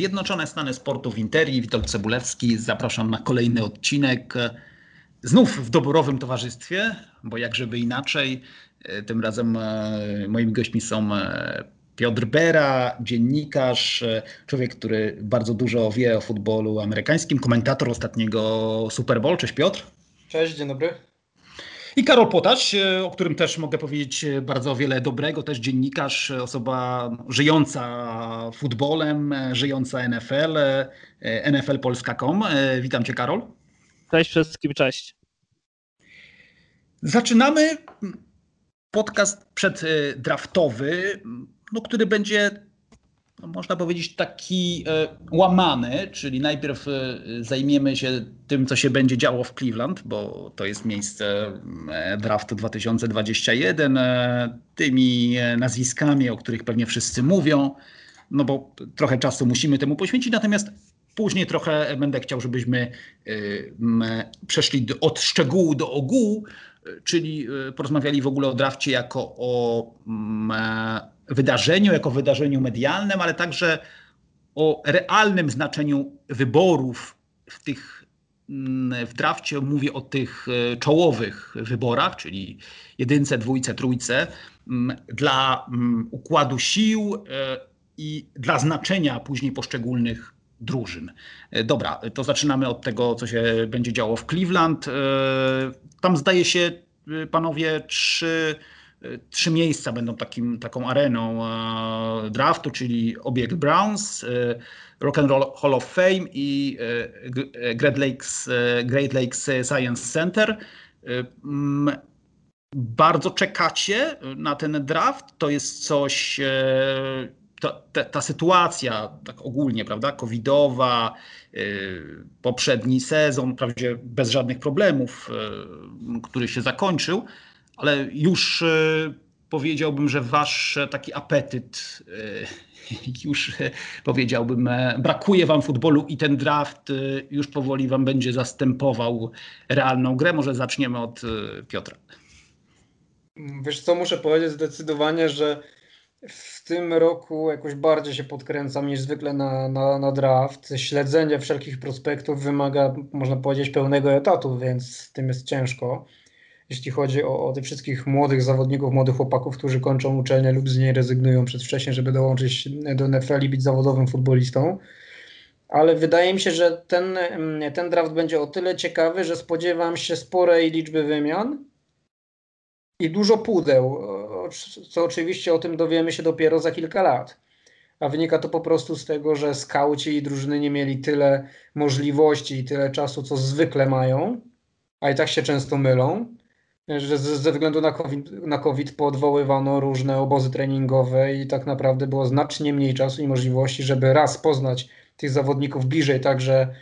Zjednoczone Stany Sportu w Interii, Witold Cebulewski. Zapraszam na kolejny odcinek. Znów w doborowym towarzystwie, bo jak żeby inaczej. Tym razem e, moimi gośćmi są e, Piotr Bera, dziennikarz, e, człowiek, który bardzo dużo wie o futbolu amerykańskim, komentator ostatniego Super Bowl. Cześć Piotr. Cześć, dzień dobry. I Karol Potacz, e, o którym też mogę powiedzieć e, bardzo wiele dobrego, też dziennikarz, e, osoba żyjąca futbolem, żyjąca NFL, nflpolska.com. Witam Cię Karol. Cześć wszystkim, cześć. Zaczynamy podcast przeddraftowy, no, który będzie no, można powiedzieć, taki e, łamany, czyli najpierw e, zajmiemy się tym, co się będzie działo w Cleveland, bo to jest miejsce e, draftu 2021, tymi nazwiskami, o których pewnie wszyscy mówią, no bo trochę czasu musimy temu poświęcić, natomiast później trochę będę chciał, żebyśmy przeszli od szczegółu do ogółu, czyli porozmawiali w ogóle o drafcie jako o wydarzeniu, jako wydarzeniu medialnym, ale także o realnym znaczeniu wyborów w tych mm, w drafcie mówię o tych e, czołowych wyborach, czyli jedynce, dwójce, trójce, mm, dla mm, układu sił e, i dla znaczenia później poszczególnych drużyn. E, dobra, to zaczynamy od tego, co się będzie działo w Cleveland. Tam zdaje się, panowie, trzy trzy miejsca będą takim, taką areną e, draftu, czyli obiekt Browns, e, Rock and Roll Hall of Fame i e, Great Lakes, Great Lakes Science Center. Bardzo czekacie na ten draft. To jest coś, ta, ta, ta sytuacja tak ogólnie, prawda, covidowa, poprzedni sezon, prawie bez żadnych problemów, który się zakończył ale już e, powiedziałbym, że wasz taki apetyt e, już e, powiedziałbym, brakuje wam futbolu i ten draft już powoli wam będzie zastępował realną grę. Może zaczniemy od Piotra. Wiesz co, muszę powiedzieć zdecydowanie, że w tym roku jakoś bardziej się podkręcam niż zwykle na, na, na draft. Śledzenie wszelkich prospektów wymaga, można powiedzieć, pełnego etatu, więc tym jest ciężko jeśli chodzi o, o tych wszystkich młodych zawodników, młodych chłopaków, którzy kończą uczelnię lub z niej rezygnują przedwcześnie, żeby dołączyć do NFL i być zawodowym futbolistą. Ale wydaje mi się, że ten, ten draft będzie o tyle ciekawy, że spodziewam się sporej liczby wymian i dużo pudeł, co oczywiście o tym dowiemy się dopiero za kilka lat. A wynika to po prostu z tego, że skauci i drużyny nie mieli tyle możliwości i tyle czasu, co zwykle mają, a i tak się często mylą że ze względu na COVID, na COVID poodwoływano różne obozy treningowe i tak naprawdę było znacznie mniej czasu i możliwości, żeby raz poznać tych zawodników bliżej, także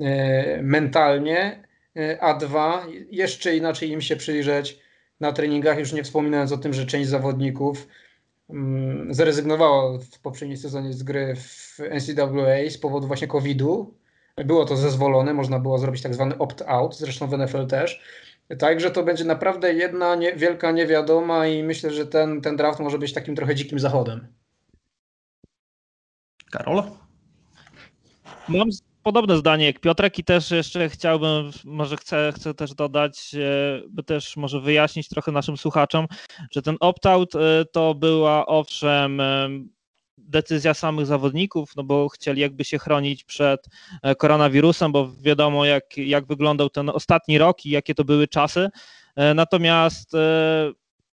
e, mentalnie, e, a dwa, jeszcze inaczej im się przyjrzeć na treningach, już nie wspominając o tym, że część zawodników mm, zrezygnowała w poprzednim sezonie z gry w NCAA z powodu właśnie COVID-u. Było to zezwolone, można było zrobić tak zwany opt-out, zresztą w NFL też Także to będzie naprawdę jedna nie, wielka niewiadoma i myślę, że ten, ten draft może być takim trochę dzikim zachodem. Karol? Mam podobne zdanie jak Piotrek i też jeszcze chciałbym, może chcę, chcę też dodać, e, by też może wyjaśnić trochę naszym słuchaczom, że ten opt-out e, to była owszem e, decyzja samych zawodników, no bo chcieli jakby się chronić przed e, koronawirusem, bo wiadomo jak, jak wyglądał ten ostatni rok i jakie to były czasy. E, natomiast e,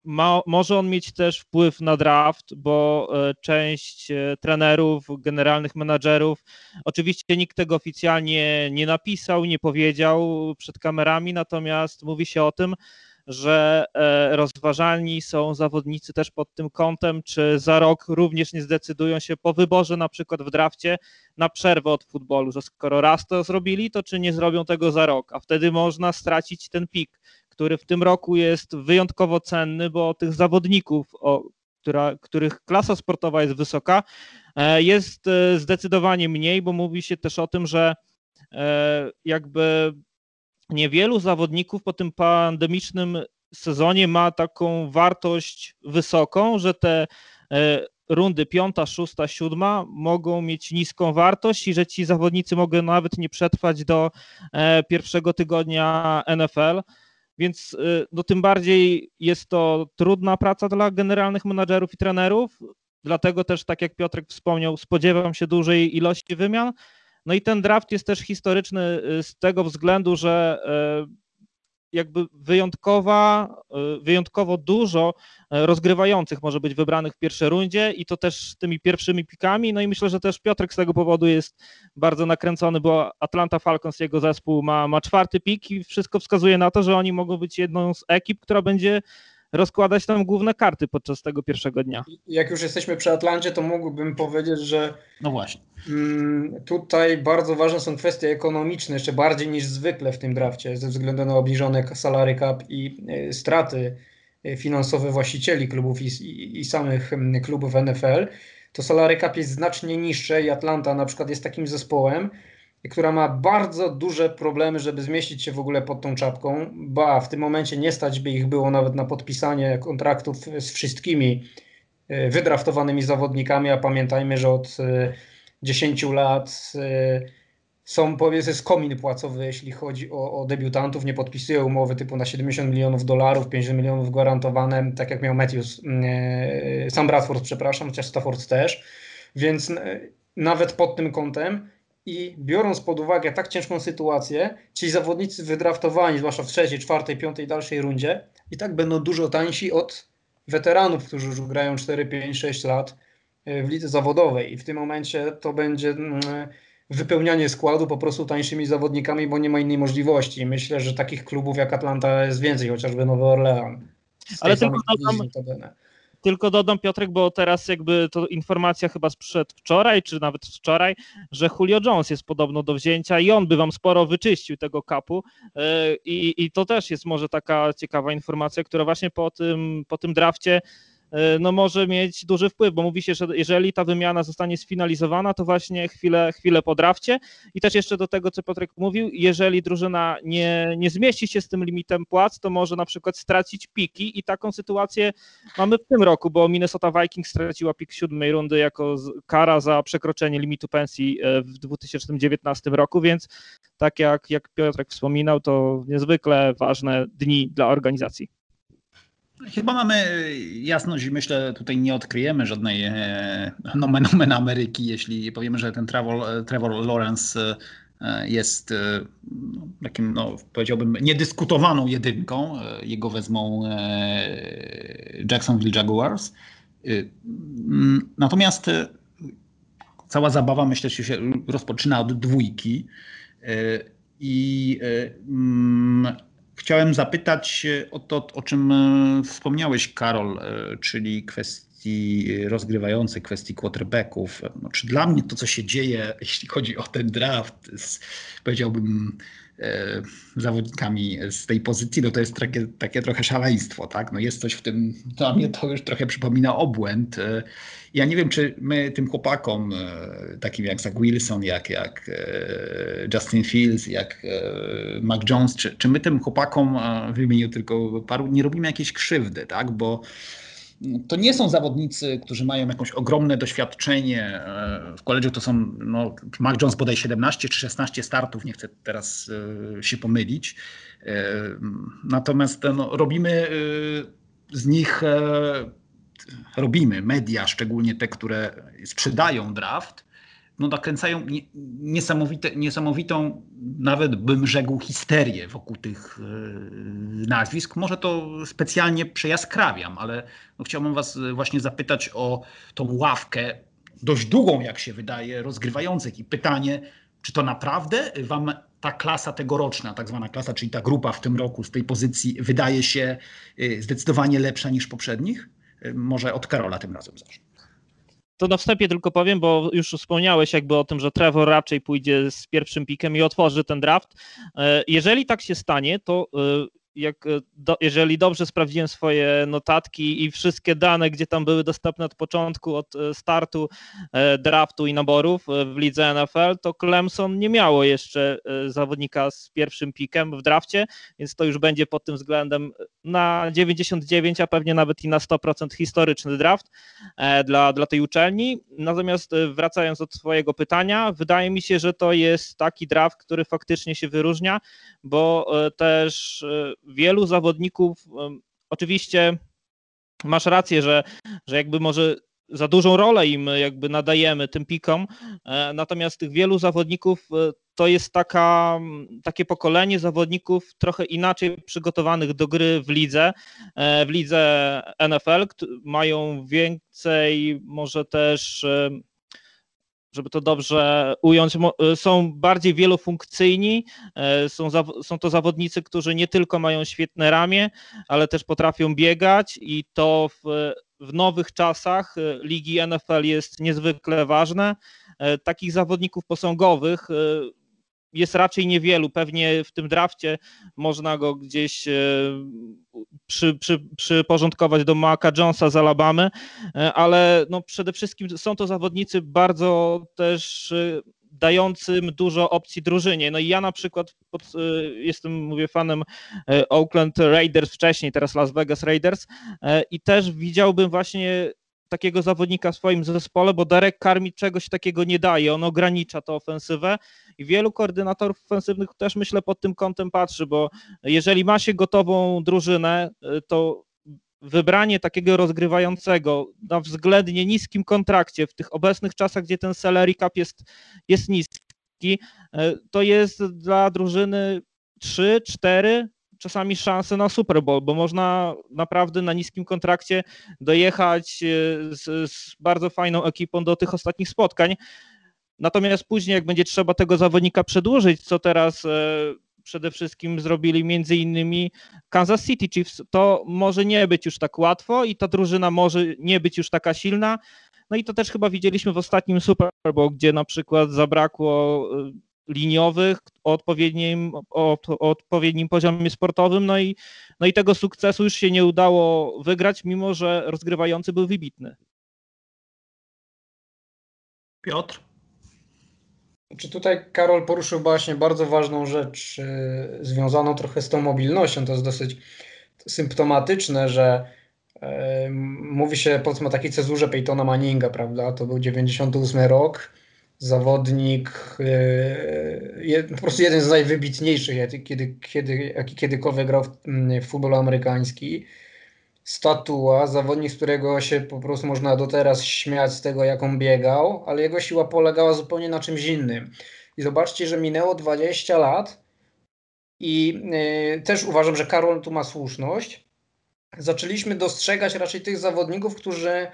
ma, może on mieć też wpływ na draft, bo część trenerów, generalnych menadżerów, oczywiście nikt tego oficjalnie nie napisał, nie powiedział przed kamerami, natomiast mówi się o tym, że e, rozważalni są zawodnicy też pod tym kątem, czy za rok również nie zdecydują się po wyborze na przykład w drafcie na przerwę od futbolu, że skoro raz to zrobili, to czy nie zrobią tego za rok, a wtedy można stracić ten pik, który w tym roku jest wyjątkowo cenny, bo tych zawodników, o, która, których klasa sportowa jest wysoka, e, jest e, zdecydowanie mniej, bo mówi się też o tym, że jakby niewielu zawodników po tym pandemicznym sezonie ma taką wartość wysoką, że te e, rundy piąta, szósta, siódma mogą mieć niską wartość i że ci zawodnicy mogą nawet nie przetrwać do e, pierwszego tygodnia NFL. Więc no, tym bardziej jest to trudna praca dla generalnych menadżerów i trenerów. Dlatego też, tak jak Piotrek wspomniał, spodziewam się dużej ilości wymian. No i ten draft jest też historyczny z tego względu, że jakby wyjątkowa, y, wyjątkowo dużo rozgrywających może być wybranych w pierwszej rundzie i to też tymi pierwszymi pikami. No i myślę, że też Piotrek z tego powodu jest bardzo nakręcony, bo Atlanta Falcons, jego zespół ma, ma czwarty pik i wszystko wskazuje na to, że oni mogą być jedną z ekip, która będzie rozkładać tam główne karty podczas tego pierwszego dnia. Jak już jesteśmy przy Atlancie, to mógłbym powiedzieć, że no właśnie. Mm, tutaj bardzo ważne są kwestie ekonomiczne, jeszcze bardziej niż zwykle w tym drafcie, ze względu na obniżone salary cap i e, straty e, finansowe właścicieli klubów i, i, i samych klubów NFL. To salary cap jest znacznie niższe i Atlanta na przykład jest takim zespołem, która ma bardzo duże problemy, żeby zmieścić się w ogóle pod tą czapką, ba w tym momencie nie stać by ich było nawet na podpisanie kontraktów z wszystkimi e, wydraftowanymi zawodnikami, a pamiętajmy, że od 10 e, lat e, są powiedzmy jest komin płacowy, jeśli chodzi o, o debiutantów, nie podpisują umowy typu na 70 milionów dolarów, 50 milionów gwarantowane, tak jak miał Matthews, sam Bradford, przepraszam, chociaż Stafford też, więc nawet pod tym kątem i biorąc pod uwagę tak ciężką sytuację, ci zawodnicy wydraftowani, zwłaszcza w trzeciej, czwartej, piątej, dalszej rundzie, i tak będą dużo tańsi od weteranów, którzy już grają 4, 5, 6 lat e, w lidze zawodowej. I w tym momencie to będzie mm, wypełnianie składu po prostu tańszymi zawodnikami, bo nie ma innej możliwości. Myślę, że takich klubów jak Atlanta jest więcej, chociażby Nowy Orlean. Ale tylko dodam, tylko dodam Piotrek, bo teraz jakby to informacja chyba sprzed wczoraj, czy nawet wczoraj, że Julio Jones jest podobno do wzięcia i on by wam sporo wyczyścił tego kapu. E, i, i to też jest może taka ciekawa informacja, która właśnie po tym, po tym drafcie no może mieć duży wpływ, bo mówi się, że jeżeli ta wymiana zostanie sfinalizowana, to właśnie chwilę, chwilę po drafcie i też jeszcze do tego, co Piotrek mówił, jeżeli drużyna nie, nie zmieści się z tym limitem płac, to może na przykład stracić piki. I taką sytuację mamy w tym roku, bo Minnesota Vikings straciła pik siódmej rundy jako kara za przekroczenie limitu pensji e, w 2019 roku, więc tak jak, jak Piotrek wspominał, to niezwykle ważne dni dla organizacji. Chyba mamy jasność i myślę, tutaj nie odkryjemy żadnej e, nomen omen Ameryki, jeśli powiemy, że ten Trevor, Trevor Lawrence e, jest e, no, takim, no, powiedziałbym, niedyskutowaną jedynką. Jego wezmą Jacksonville Jaguars. Natomiast cała zabawa, myślę, się rozpoczyna od dwójki. I Chciałem zapytać o to, o czym e, wspomniałeś, Karol, e, czyli kwestii rozgrywających, kwestii quarterbacków. No, czy dla mnie to, co się dzieje, jeśli chodzi o ten draft, z, powiedziałbym, e, zawodnikami z tej pozycji, no to jest takie, takie trochę szaleństwo, tak? No jest coś w tym, dla mnie to już trochę przypomina obłęd. Ja nie wiem, czy my tym chłopakom, e, takim jak Zach Wilson, jak, jak e, Justin Fields, jak e, Mac Jones, czy, czy my tym chłopakom, wymienił tylko paru, nie robimy jakiejś krzywdy, tak? Bo to nie są zawodnicy, którzy mają jakieś ogromne doświadczenie. W koledżu to są, no, Mac Jones bodaj 17 czy 16 startów, nie chcę teraz się pomylić. Natomiast no, robimy z nich robimy, media, szczególnie te, które sprzedają draft, no nakręcają niesamowite, niesamowitą, nawet bym rzekł, histerię wokół tych e, nazwisk. Może to specjalnie przejaskrawiam, ale no chciałbym Was właśnie zapytać o tą ławkę, dość długą, jak się wydaje, rozgrywających i pytanie, czy to naprawdę Wam ta klasa tegoroczna, tak zwana klasa, czyli ta grupa w tym roku z tej pozycji wydaje się e, zdecydowanie lepsza niż poprzednich? Może od Karola tym razem zacznę. To na wstępie tylko powiem, bo już wspomniałeś jakby o tym, że Trevor raczej pójdzie z pierwszym pikiem i otworzy ten draft. E, jeżeli tak się stanie, to e, jak, do, jeżeli dobrze sprawdziłem swoje notatki i wszystkie dane, gdzie tam były dostępne od początku, od e, startu draftu i naborów w lidze NFL, to Clemson nie miało jeszcze zawodnika z pierwszym pikiem w drafcie, więc to już będzie pod tym względem na 99, a pewnie nawet i na 100% historyczny draft e, dla, dla tej uczelni. Natomiast e, wracając do Twojego pytania, wydaje mi się, że to jest taki draft, który faktycznie się wyróżnia, bo e, też wielu zawodników, oczywiście masz rację, że, że jakby może za dużą rolę im jakby nadajemy tym pikom, natomiast tych wielu zawodników to jest taka, takie pokolenie zawodników trochę inaczej przygotowanych do gry w lidze, e, w lidze NFL, mają więcej może też e, żeby to dobrze ująć, e, są bardziej wielofunkcyjni. Są, są to zawodnicy, którzy nie tylko mają świetne ramię, ale też potrafią biegać i to w, w nowych czasach ligi NFL jest niezwykle ważne. Takich zawodników posągowych jest raczej niewielu. Pewnie w tym drafcie można go gdzieś e, przy, przy, przyporządkować do Maka Jonesa z Alabamy, e, ale no przede wszystkim są to zawodnicy bardzo też e, dającym dużo opcji drużynie. No i ja na przykład pod, jestem, mówię, fanem Oakland Raiders wcześniej, teraz Las Vegas Raiders i też widziałbym właśnie takiego zawodnika w swoim zespole, bo Derek Carr czegoś takiego nie daje, on ogranicza tę ofensywę i wielu koordynatorów ofensywnych też myślę pod tym kątem patrzy, bo jeżeli ma się gotową drużynę, to wybranie takiego rozgrywającego na względnie niskim kontrakcie w tych obecnych czasach, gdzie ten salary cap jest, jest niski, to jest dla drużyny 3, 4, czasami szanse na Super Bowl, bo można naprawdę na niskim kontrakcie dojechać e, z, z bardzo fajną ekipą do tych ostatnich spotkań. Natomiast później, jak będzie trzeba tego zawodnika przedłużyć, co teraz e, przede wszystkim zrobili między innymi Kansas City Chiefs, to może nie być już tak łatwo i ta drużyna może nie być już taka silna. No i to też chyba widzieliśmy w ostatnim Super Bowl, gdzie na przykład zabrakło e, liniowych o odpowiednim, o, o odpowiednim poziomie sportowym, no i, no i tego sukcesu już się nie udało wygrać, mimo że rozgrywający był wybitny. Piotr? Czy tutaj Karol poruszył właśnie bardzo ważną rzecz, yy, związaną trochę z tą mobilnością. To jest dosyć symptomatyczne, że yy, mówi się powiedzmy o takiej cezurze Peytona Manninga, prawda? To był 98 rok zawodnik, e, po prostu jeden z najwybitniejszych, kiedy, kiedy, jaki kiedykolwiek grał w, mm, w futbolu amerykański. Statua, zawodnik, z którego się po prostu można do teraz śmiać z tego, jak on biegał, ale jego siła polegała zupełnie na czymś innym. I zobaczcie, że minęło 20 lat i y, też uważam, że Karol tu ma słuszność. Zaczęliśmy dostrzegać raczej tych zawodników, którzy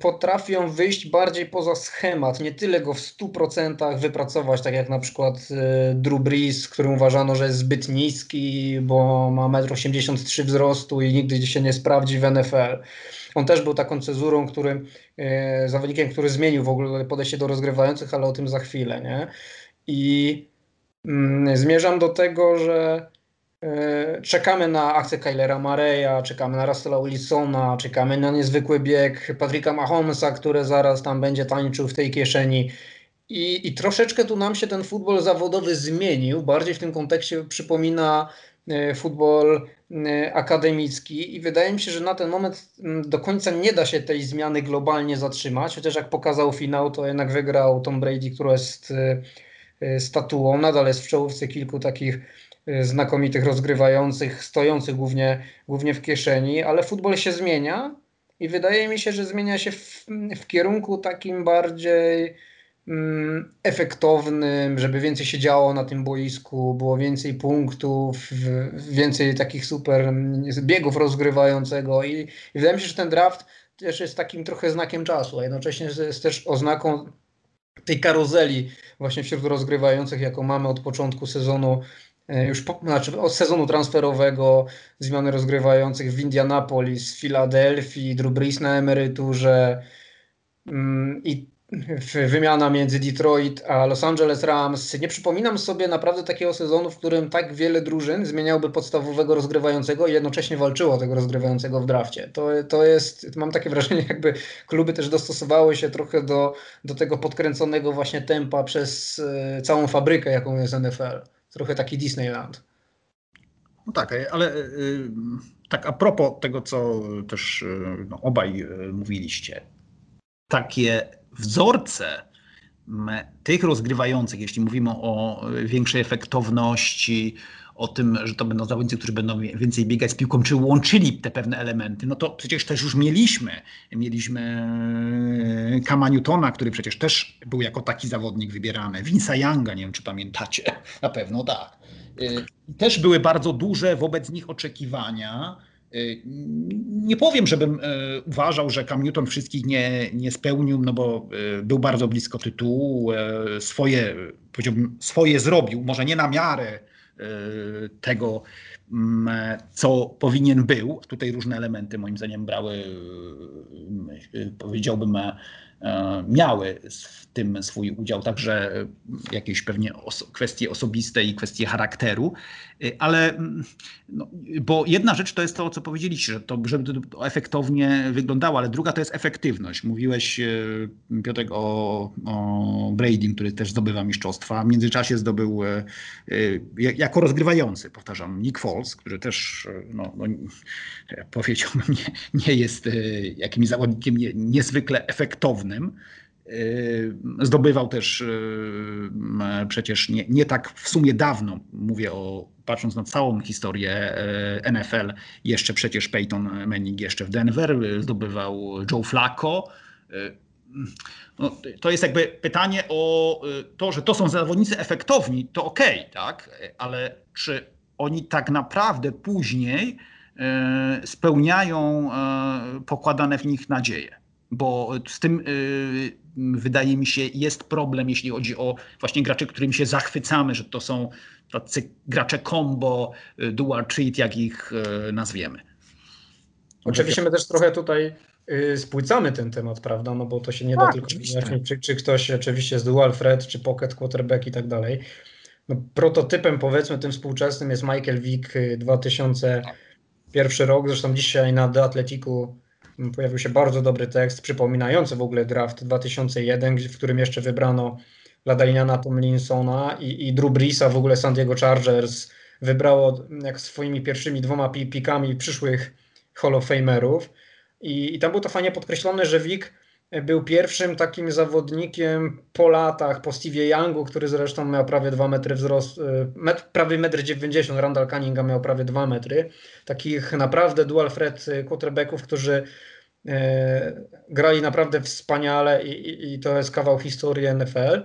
potrafią wyjść bardziej poza schemat, nie tyle go w 100% wypracować, tak jak na przykład y, Drew Brees, którym uważano, że jest zbyt niski, bo ma 1,83 m wzrostu i nigdy się nie sprawdzi w NFL. On też był taką cezurą, który, y, zawodnikiem, który zmienił w ogóle podejście do rozgrywających, ale o tym za chwilę. Nie? I mm, zmierzam do tego, że czekamy na akcję Kylera Mareya, czekamy na Russella Wilsona, czekamy na niezwykły bieg Patricka Mahomesa, który zaraz tam będzie tańczył w tej kieszeni. I, I troszeczkę tu nam się ten futbol zawodowy zmienił. Bardziej w tym kontekście przypomina e, futbol e, akademicki i wydaje mi się, że na ten moment do końca nie da się tej zmiany globalnie zatrzymać, chociaż jak pokazał finał, to jednak wygrał Tom Brady, który jest statuą, nadal jest w czołówce kilku takich znakomitych rozgrywających, stojących głównie, głównie w kieszeni, ale futbol się zmienia i wydaje mi się, że zmienia się w, w kierunku takim bardziej mm, efektownym, żeby więcej się działo na tym boisku, było więcej punktów, więcej takich super mm, biegów rozgrywającego i, i wydaje mi się, że ten draft też jest takim trochę znakiem czasu, a jednocześnie jest też oznaką tej karuzeli właśnie wśród rozgrywających, jaką mamy od początku sezonu już po, znaczy od sezonu transferowego, zmiany rozgrywających w Indianapolis, w Filadelfii, Drew Brees na emeryturze mm, i wymiana między Detroit a Los Angeles Rams. Nie przypominam sobie naprawdę takiego sezonu, w którym tak wiele drużyn zmieniałoby podstawowego rozgrywającego i jednocześnie walczyło tego rozgrywającego w drafcie. To, to jest, mam takie wrażenie, jakby kluby też dostosowały się trochę do, do tego podkręconego właśnie tempa przez e, całą fabrykę, jaką jest NFL trochę taki Disneyland. No tak, ale tak a propos tego, co też no, obaj mówiliście, takie wzorce tych rozgrywających, jeśli mówimy o większej efektowności, o tym, że to będą zawodnicy, którzy będą więcej biegać z piłką, czy łączyli te pewne elementy, no to przecież też już mieliśmy. Mieliśmy Kama Newtona, który przecież też był jako taki zawodnik wybierany. Vince'a Younga, nie wiem czy pamiętacie, na pewno tak. Też były bardzo duże wobec nich oczekiwania. Nie powiem, żebym uważał, że Cam Newton wszystkich nie, nie spełnił, no bo był bardzo blisko tytułu, swoje, powiedziałbym, swoje zrobił, może nie na miarę tego, co powinien był. Tutaj różne elementy moim zdaniem brały, powiedziałbym, E, miały w tym swój udział, także jakieś pewnie oso kwestie osobiste i kwestie charakteru, e, ale mm, no, bo jedna rzecz to jest to, co powiedzieliście, że to, żeby to efektownie wyglądało, ale druga to jest efektywność. Mówiłeś, e, Piotrek, o, o Brady, który też zdobywa mistrzostwa. W międzyczasie zdobył jako rozgrywający, powtarzam, Nick Foles, który też no, no, powiedziałbym nie, nie jest jakimś zawodnikiem nie, niezwykle efektownym, zdobywał też przecież nie, nie tak w sumie dawno, mówię o, patrząc na całą historię NFL, jeszcze przecież Peyton Manning jeszcze w Denver, zdobywał Joe Flacco. No, to jest jakby pytanie o to, że to są zawodnicy efektowni, to ok, tak, ale czy oni tak naprawdę później spełniają pokładane w nich nadzieje? bo z tym y, wydaje mi się jest problem, jeśli chodzi o właśnie graczy, którym się zachwycamy, że to są tacy gracze combo, y, dual treat, jak ich y, nazwiemy. Oczywiście my też trochę tutaj spłycamy ten temat, prawda, no bo to się nie da tak, tylko wyjaśnić, czy, czy ktoś oczywiście jest dual threat, czy pocket quarterback i tak dalej. No, prototypem powiedzmy tym współczesnym jest Michael Vick 2001 rok, zresztą dzisiaj na The Atleticu pojawił się bardzo dobry tekst przypominający w ogóle draft 2001, w którym jeszcze wybrano Ladaniana Tomlinsona i, i Drew Breesa, w ogóle San Diego Chargers wybrało jak swoimi pierwszymi dwoma pikami przyszłych Hall of Famerów. I, I tam było to fajnie podkreślone, że Vic był pierwszym takim zawodnikiem po latach, po Stevie Youngu, który zresztą miał prawie 2 metry wzrost, y, met, prawie 1,90 m, Randall Cunningham miał prawie 2 metry. Takich naprawdę dual threat y, quarterbacków, którzy e, grali naprawdę wspaniale i, i, i, to jest kawał historii NFL.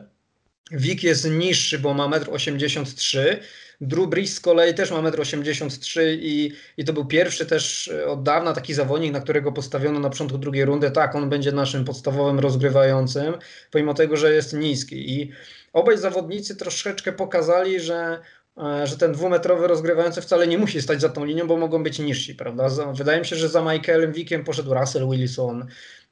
Wik jest niższy, bo ma 1,83 m, Drew Brees z kolei też ma 1,83 m i, i to był pierwszy też e, od dawna taki zawodnik, na którego postawiono na początku drugiej rundy. Tak, on będzie naszym podstawowym rozgrywającym, pomimo tego, że jest niski. I obaj zawodnicy troszeczkę pokazali, że e, że ten dwumetrowy rozgrywający wcale nie musi stać za tą linią, bo mogą być niżsi, prawda? Wydaje mi się, że za Michaelem Wickiem poszedł Russell Wilson,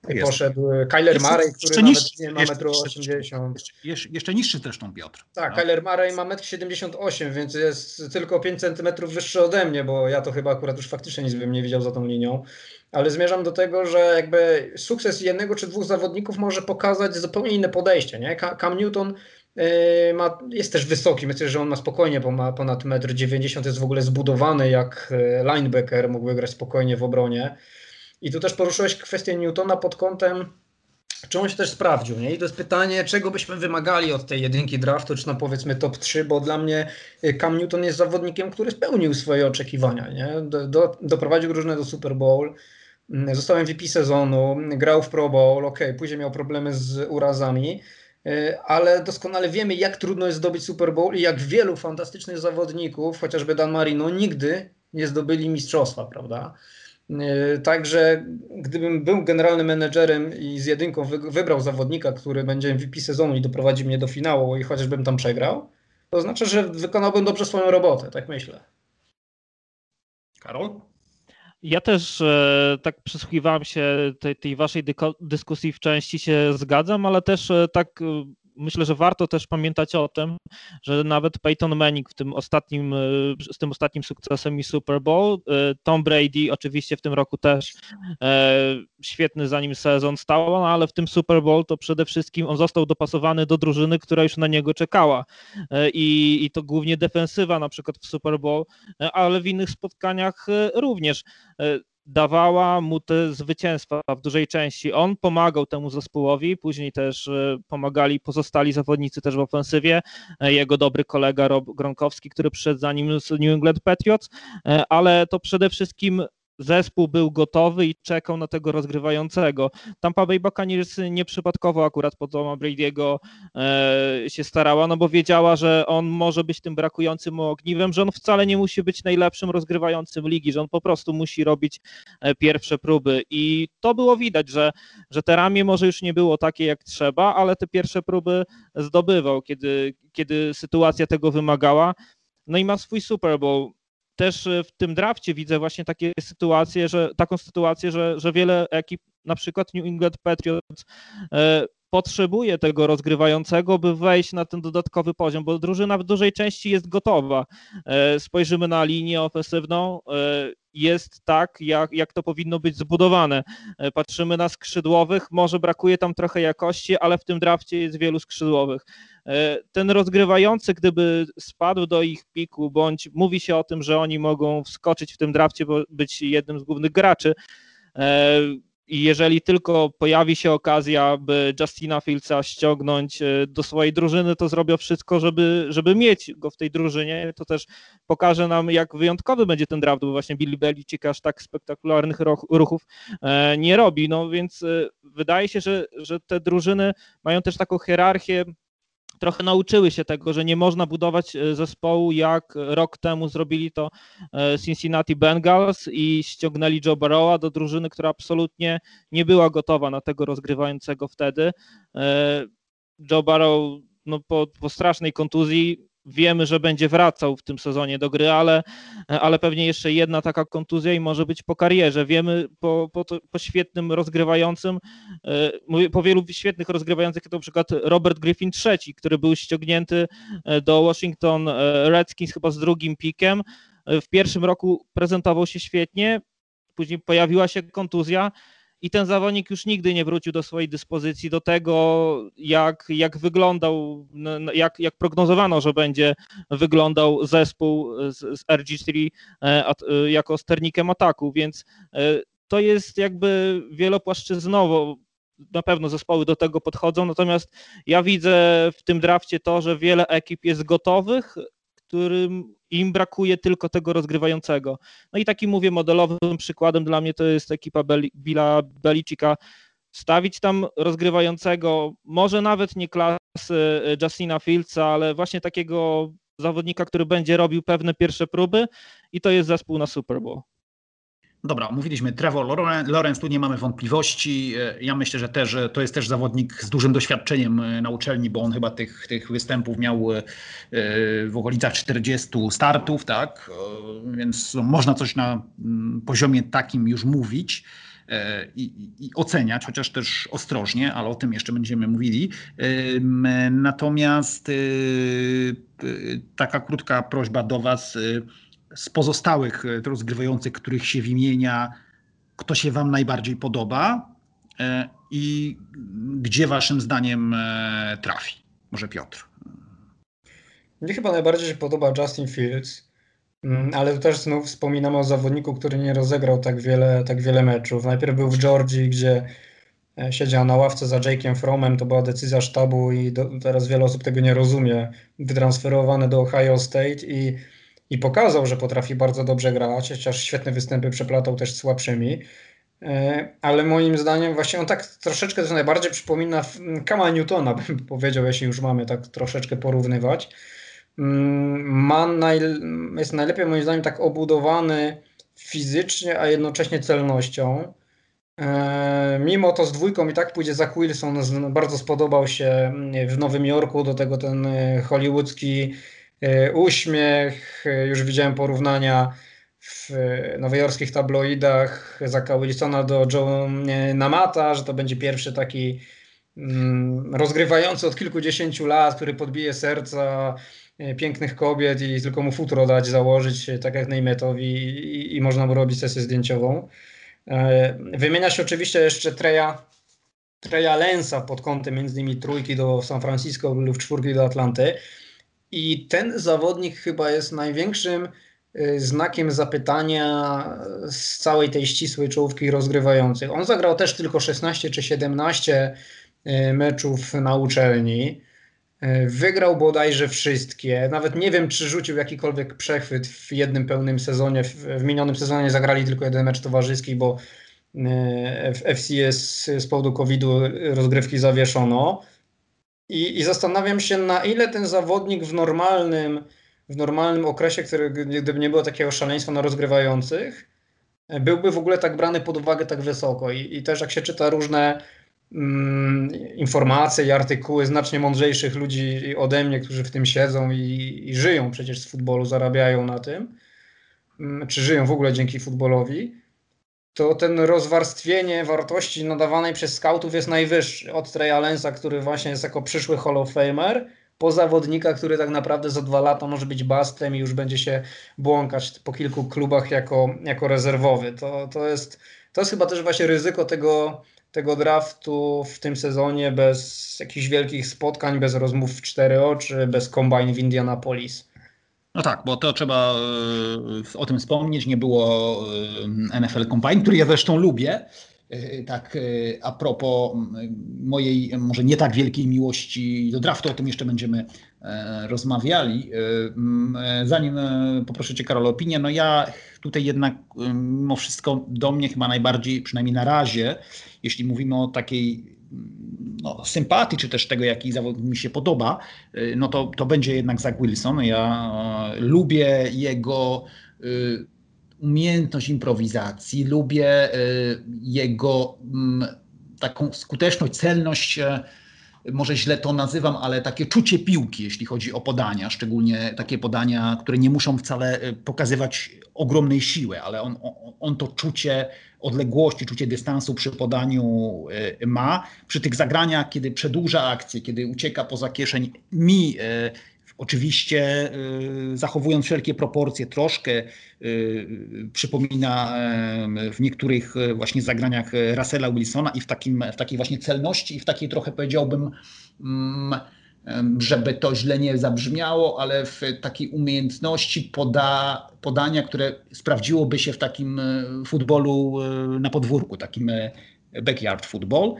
jest. Poszedł Kyler Murray, który nawet nie ma 1,80 m. Jeszcze, jeszcze, niższy zresztą Piotr. Tak, no. Kyler Murray ma 1,78 m, więc jest tylko 5 cm wyższy ode mnie, bo ja to chyba akurat już faktycznie nic bym nie widział za tą linią. Ale zmierzam do tego, że jakby sukces jednego czy dwóch zawodników może pokazać zupełnie inne podejście. Nie? Cam Newton yy, ma, jest też wysoki, myślę, że on ma spokojnie, bo ma ponad 1,90 m, jest w ogóle zbudowany jak yy, linebacker, mógłby grać spokojnie w obronie. I tu też poruszyłeś kwestię Newtona pod kątem, czy on się też sprawdził, nie? I to jest pytanie, czego byśmy wymagali od tej jedynki draftu, czy na powiedzmy top 3, bo dla mnie y, Cam Newton jest zawodnikiem, który spełnił swoje oczekiwania, nie? Do, do, doprowadził drużynę do Super Bowl, mm, został MVP sezonu, grał w Pro Bowl, ok, później miał problemy z urazami, y, ale doskonale wiemy, jak trudno jest zdobyć Super Bowl i jak wielu fantastycznych zawodników, chociażby Dan Marino, nigdy nie zdobyli mistrzostwa, prawda? E, także gdybym był generalnym menedżerem i z jedynką wybrał zawodnika, który będzie MVP sezonu i doprowadzi mnie do finału i chociażbym tam przegrał, to znaczy, że wykonałbym dobrze swoją robotę, tak myślę. Karol? Ja też e, tak przysłuchiwałem się tej, tej waszej dyskusji w części się zgadzam, ale też e, tak myślę, że warto też pamiętać o tym, że nawet Peyton Manning w tym ostatnim, z tym ostatnim sukcesem i Super Bowl, Tom Brady oczywiście w tym roku też świetny za nim sezon stał, no ale w tym Super Bowl to przede wszystkim on został dopasowany do drużyny, która już na niego czekała. I, i to głównie defensywa na przykład w Super Bowl, ale w innych spotkaniach również dawała mu te zwycięstwa w dużej części. On pomagał temu zespołowi, później też e, pomagali pozostali zawodnicy też w ofensywie, e, jego dobry kolega Rob Gronkowski, który przyszedł za nim z New England Patriots, e, ale to przede wszystkim zespół był gotowy i czekał na tego rozgrywającego. Tampa Bay Buccaneers nieprzypadkowo akurat po Toma Brady'ego e, się starała, no bo wiedziała, że on może być tym brakującym ogniwem, że on wcale nie musi być najlepszym rozgrywającym ligi, że on po prostu musi robić e, pierwsze próby i to było widać, że, że te ramię może już nie było takie jak trzeba, ale te pierwsze próby zdobywał, kiedy, kiedy sytuacja tego wymagała. No i ma swój Super Bowl też e, w tym drafcie widzę właśnie takie sytuacje, że taką sytuację, że, że wiele ekip, na przykład New England Patriots, e, potrzebuje tego rozgrywającego, by wejść na ten dodatkowy poziom, bo drużyna w dużej części jest gotowa. E, spojrzymy na linię ofensywną, jest tak, jak, jak to powinno być zbudowane. Patrzymy na skrzydłowych, może brakuje tam trochę jakości, ale w tym drafcie jest wielu skrzydłowych. E, ten rozgrywający, gdyby spadł do ich piku, bądź mówi się o tym, że oni mogą wskoczyć w tym drafcie, bo być jednym z głównych graczy, e, i jeżeli tylko pojawi się okazja, by Justina Fieldsa ściągnąć e, do swojej drużyny, to zrobią wszystko, żeby, żeby mieć go w tej drużynie. To też pokaże nam, jak wyjątkowy będzie ten draft, bo właśnie Billy Belichick aż tak spektakularnych ruchów nie robi. No więc wydaje się, że, że te drużyny mają też taką hierarchię trochę nauczyły się tego, że nie można budować e, zespołu jak rok temu zrobili to e, Cincinnati Bengals i ściągnęli Joe Burrowa do drużyny, która absolutnie nie była gotowa na tego rozgrywającego wtedy. E, Joe Burrow no, po, po strasznej kontuzji wiemy, że będzie wracał w tym sezonie do gry, ale, ale pewnie jeszcze jedna taka kontuzja i może być po karierze. Wiemy po, po, po świetnym rozgrywającym, e, po wielu świetnych rozgrywających, jak na przykład Robert Griffin III, który był ściągnięty e, do Washington e, Redskins chyba z drugim pikiem. W pierwszym roku prezentował się świetnie, później pojawiła się kontuzja i ten zawodnik już nigdy nie wrócił do swojej dyspozycji, do tego, jak, jak wyglądał, jak, jak prognozowano, że będzie wyglądał zespół z, z RG3 e, e, jako sternikiem ataku, więc e, to jest jakby wielopłaszczyznowo na pewno zespoły do tego podchodzą, natomiast ja widzę w tym drafcie to, że wiele ekip jest gotowych, którym im brakuje tylko tego rozgrywającego. No i takim mówię modelowym przykładem dla mnie to jest ekipa Billa Belicika. Stawić tam rozgrywającego, może nawet nie klasy e, Justina Fieldsa, ale właśnie takiego zawodnika, który będzie robił pewne pierwsze próby i to jest zespół na Super Bowl. Dobra, mówiliśmy Trevor Lawrence, tu nie mamy wątpliwości. E, ja myślę, że też to jest też zawodnik z dużym doświadczeniem e, na uczelni, bo on chyba tych, tych występów miał e, w okolicach 40 startów, tak? Więc można coś na mm, poziomie takim już mówić. I, i, oceniać, chociaż też ostrożnie, ale o tym jeszcze będziemy mówili. Natomiast taka krótka prośba do Was z pozostałych e, rozgrywających, których się wymienia, kto się Wam najbardziej podoba e, i gdzie Waszym zdaniem e, trafi? Może Piotr. Mnie chyba najbardziej się podoba Justin Fields, mm, ale tu też znów wspominam o zawodniku, który nie rozegrał tak wiele, tak wiele meczów. Najpierw był w Georgii, gdzie siedział na ławce za Jake'em Fromem, to była decyzja sztabu i do, teraz wiele osób tego nie rozumie. Wytransferowany do Ohio State i i pokazał, że potrafi bardzo dobrze grać, chociaż świetne występy przeplatał też słabszymi. E, ale moim zdaniem właśnie on tak troszeczkę to najbardziej przypomina Kama Newtona, bym powiedział, jeśli już mamy tak troszeczkę porównywać. Mm, ma naj, jest najlepiej moim zdaniem tak obudowany fizycznie, a jednocześnie celnością. E, mimo to z dwójką i tak pójdzie za Wilson, bardzo spodobał się w Nowym Jorku, do tego ten e, hollywoodzki uśmiech, e, już widziałem porównania w nowojorskich tabloidach Zaka Wilsona do Joe Namata, że to będzie pierwszy taki mm, rozgrywający od kilkudziesięciu lat, który podbije serca e, pięknych kobiet i tylko mu futro dać, założyć, tak jak Neymetowi i, i można mu robić sesję zdjęciową. Wymienia się oczywiście jeszcze Treja, Treja Lensa pod kątem między innymi trójki do San Francisco lub czwórki do Atlanty. I ten zawodnik chyba jest największym y, znakiem zapytania z całej tej ścisłej czołówki rozgrywających. On zagrał też tylko 16 czy 17 y, meczów na uczelni. Y, wygrał bodajże wszystkie. Nawet nie wiem, czy rzucił jakikolwiek przechwyt w jednym pełnym sezonie. W minionym sezonie zagrali tylko jeden mecz towarzyski, bo w FCS z powodu COVID-u rozgrywki zawieszono. I, I zastanawiam się, na ile ten zawodnik w normalnym, w normalnym okresie, który, gdyby nie było takiego szaleństwa na rozgrywających, byłby w ogóle tak brany pod uwagę tak wysoko. I, i też jak się czyta różne mm, informacje i artykuły znacznie mądrzejszych ludzi ode mnie, którzy w tym siedzą i, i żyją przecież z futbolu, zarabiają na tym, mm, czy żyją w ogóle dzięki futbolowi, to ten rozwarstwienie wartości nadawanej przez scoutów jest najwyższy. Od Treya Lensa, który właśnie jest jako przyszły Hall of Famer, po zawodnika, który tak naprawdę za dwa lata może być bastem i już będzie się błąkać po kilku klubach jako, jako rezerwowy. To, to, jest, to jest chyba też właśnie ryzyko tego, tego draftu w tym sezonie bez jakichś wielkich spotkań, bez rozmów w cztery oczy, bez combine w Indianapolis. No tak, bo to trzeba e, o tym wspomnieć. Nie było e, NFL Combine, który ja zresztą lubię. E, tak, a propos mojej może nie tak wielkiej miłości do draftu, o tym jeszcze będziemy rozmawiali. Zanim poproszę Cię, Karol, o opinię, no ja tutaj jednak mimo wszystko do mnie chyba najbardziej, przynajmniej na razie, jeśli mówimy o takiej no, sympatii, czy też tego, jaki zawodnik mi się podoba, y, no to, to będzie jednak Zach Wilson. Ja y, lubię jego y, umiejętność improwizacji, lubię jego mm, taką skuteczność, celność może źle to nazywam, ale takie czucie piłki, jeśli chodzi o podania, szczególnie takie podania, które nie muszą wcale pokazywać ogromnej siły, ale on, on, on to czucie odległości, czucie dystansu przy podaniu e, ma. Przy tych zagraniach, kiedy przedłuża akcję, kiedy ucieka poza kieszeń, mi e, oczywiście e, zachowując wszelkie proporcje, troszkę przypomina w niektórych właśnie zagraniach Russella Wilsona i w, takim, w takiej właśnie celności i w takiej trochę powiedziałbym mm, żeby to źle nie zabrzmiało, ale w takiej umiejętności poda, podania, które sprawdziłoby się w takim e, futbolu e, na podwórku, takim e, backyard football.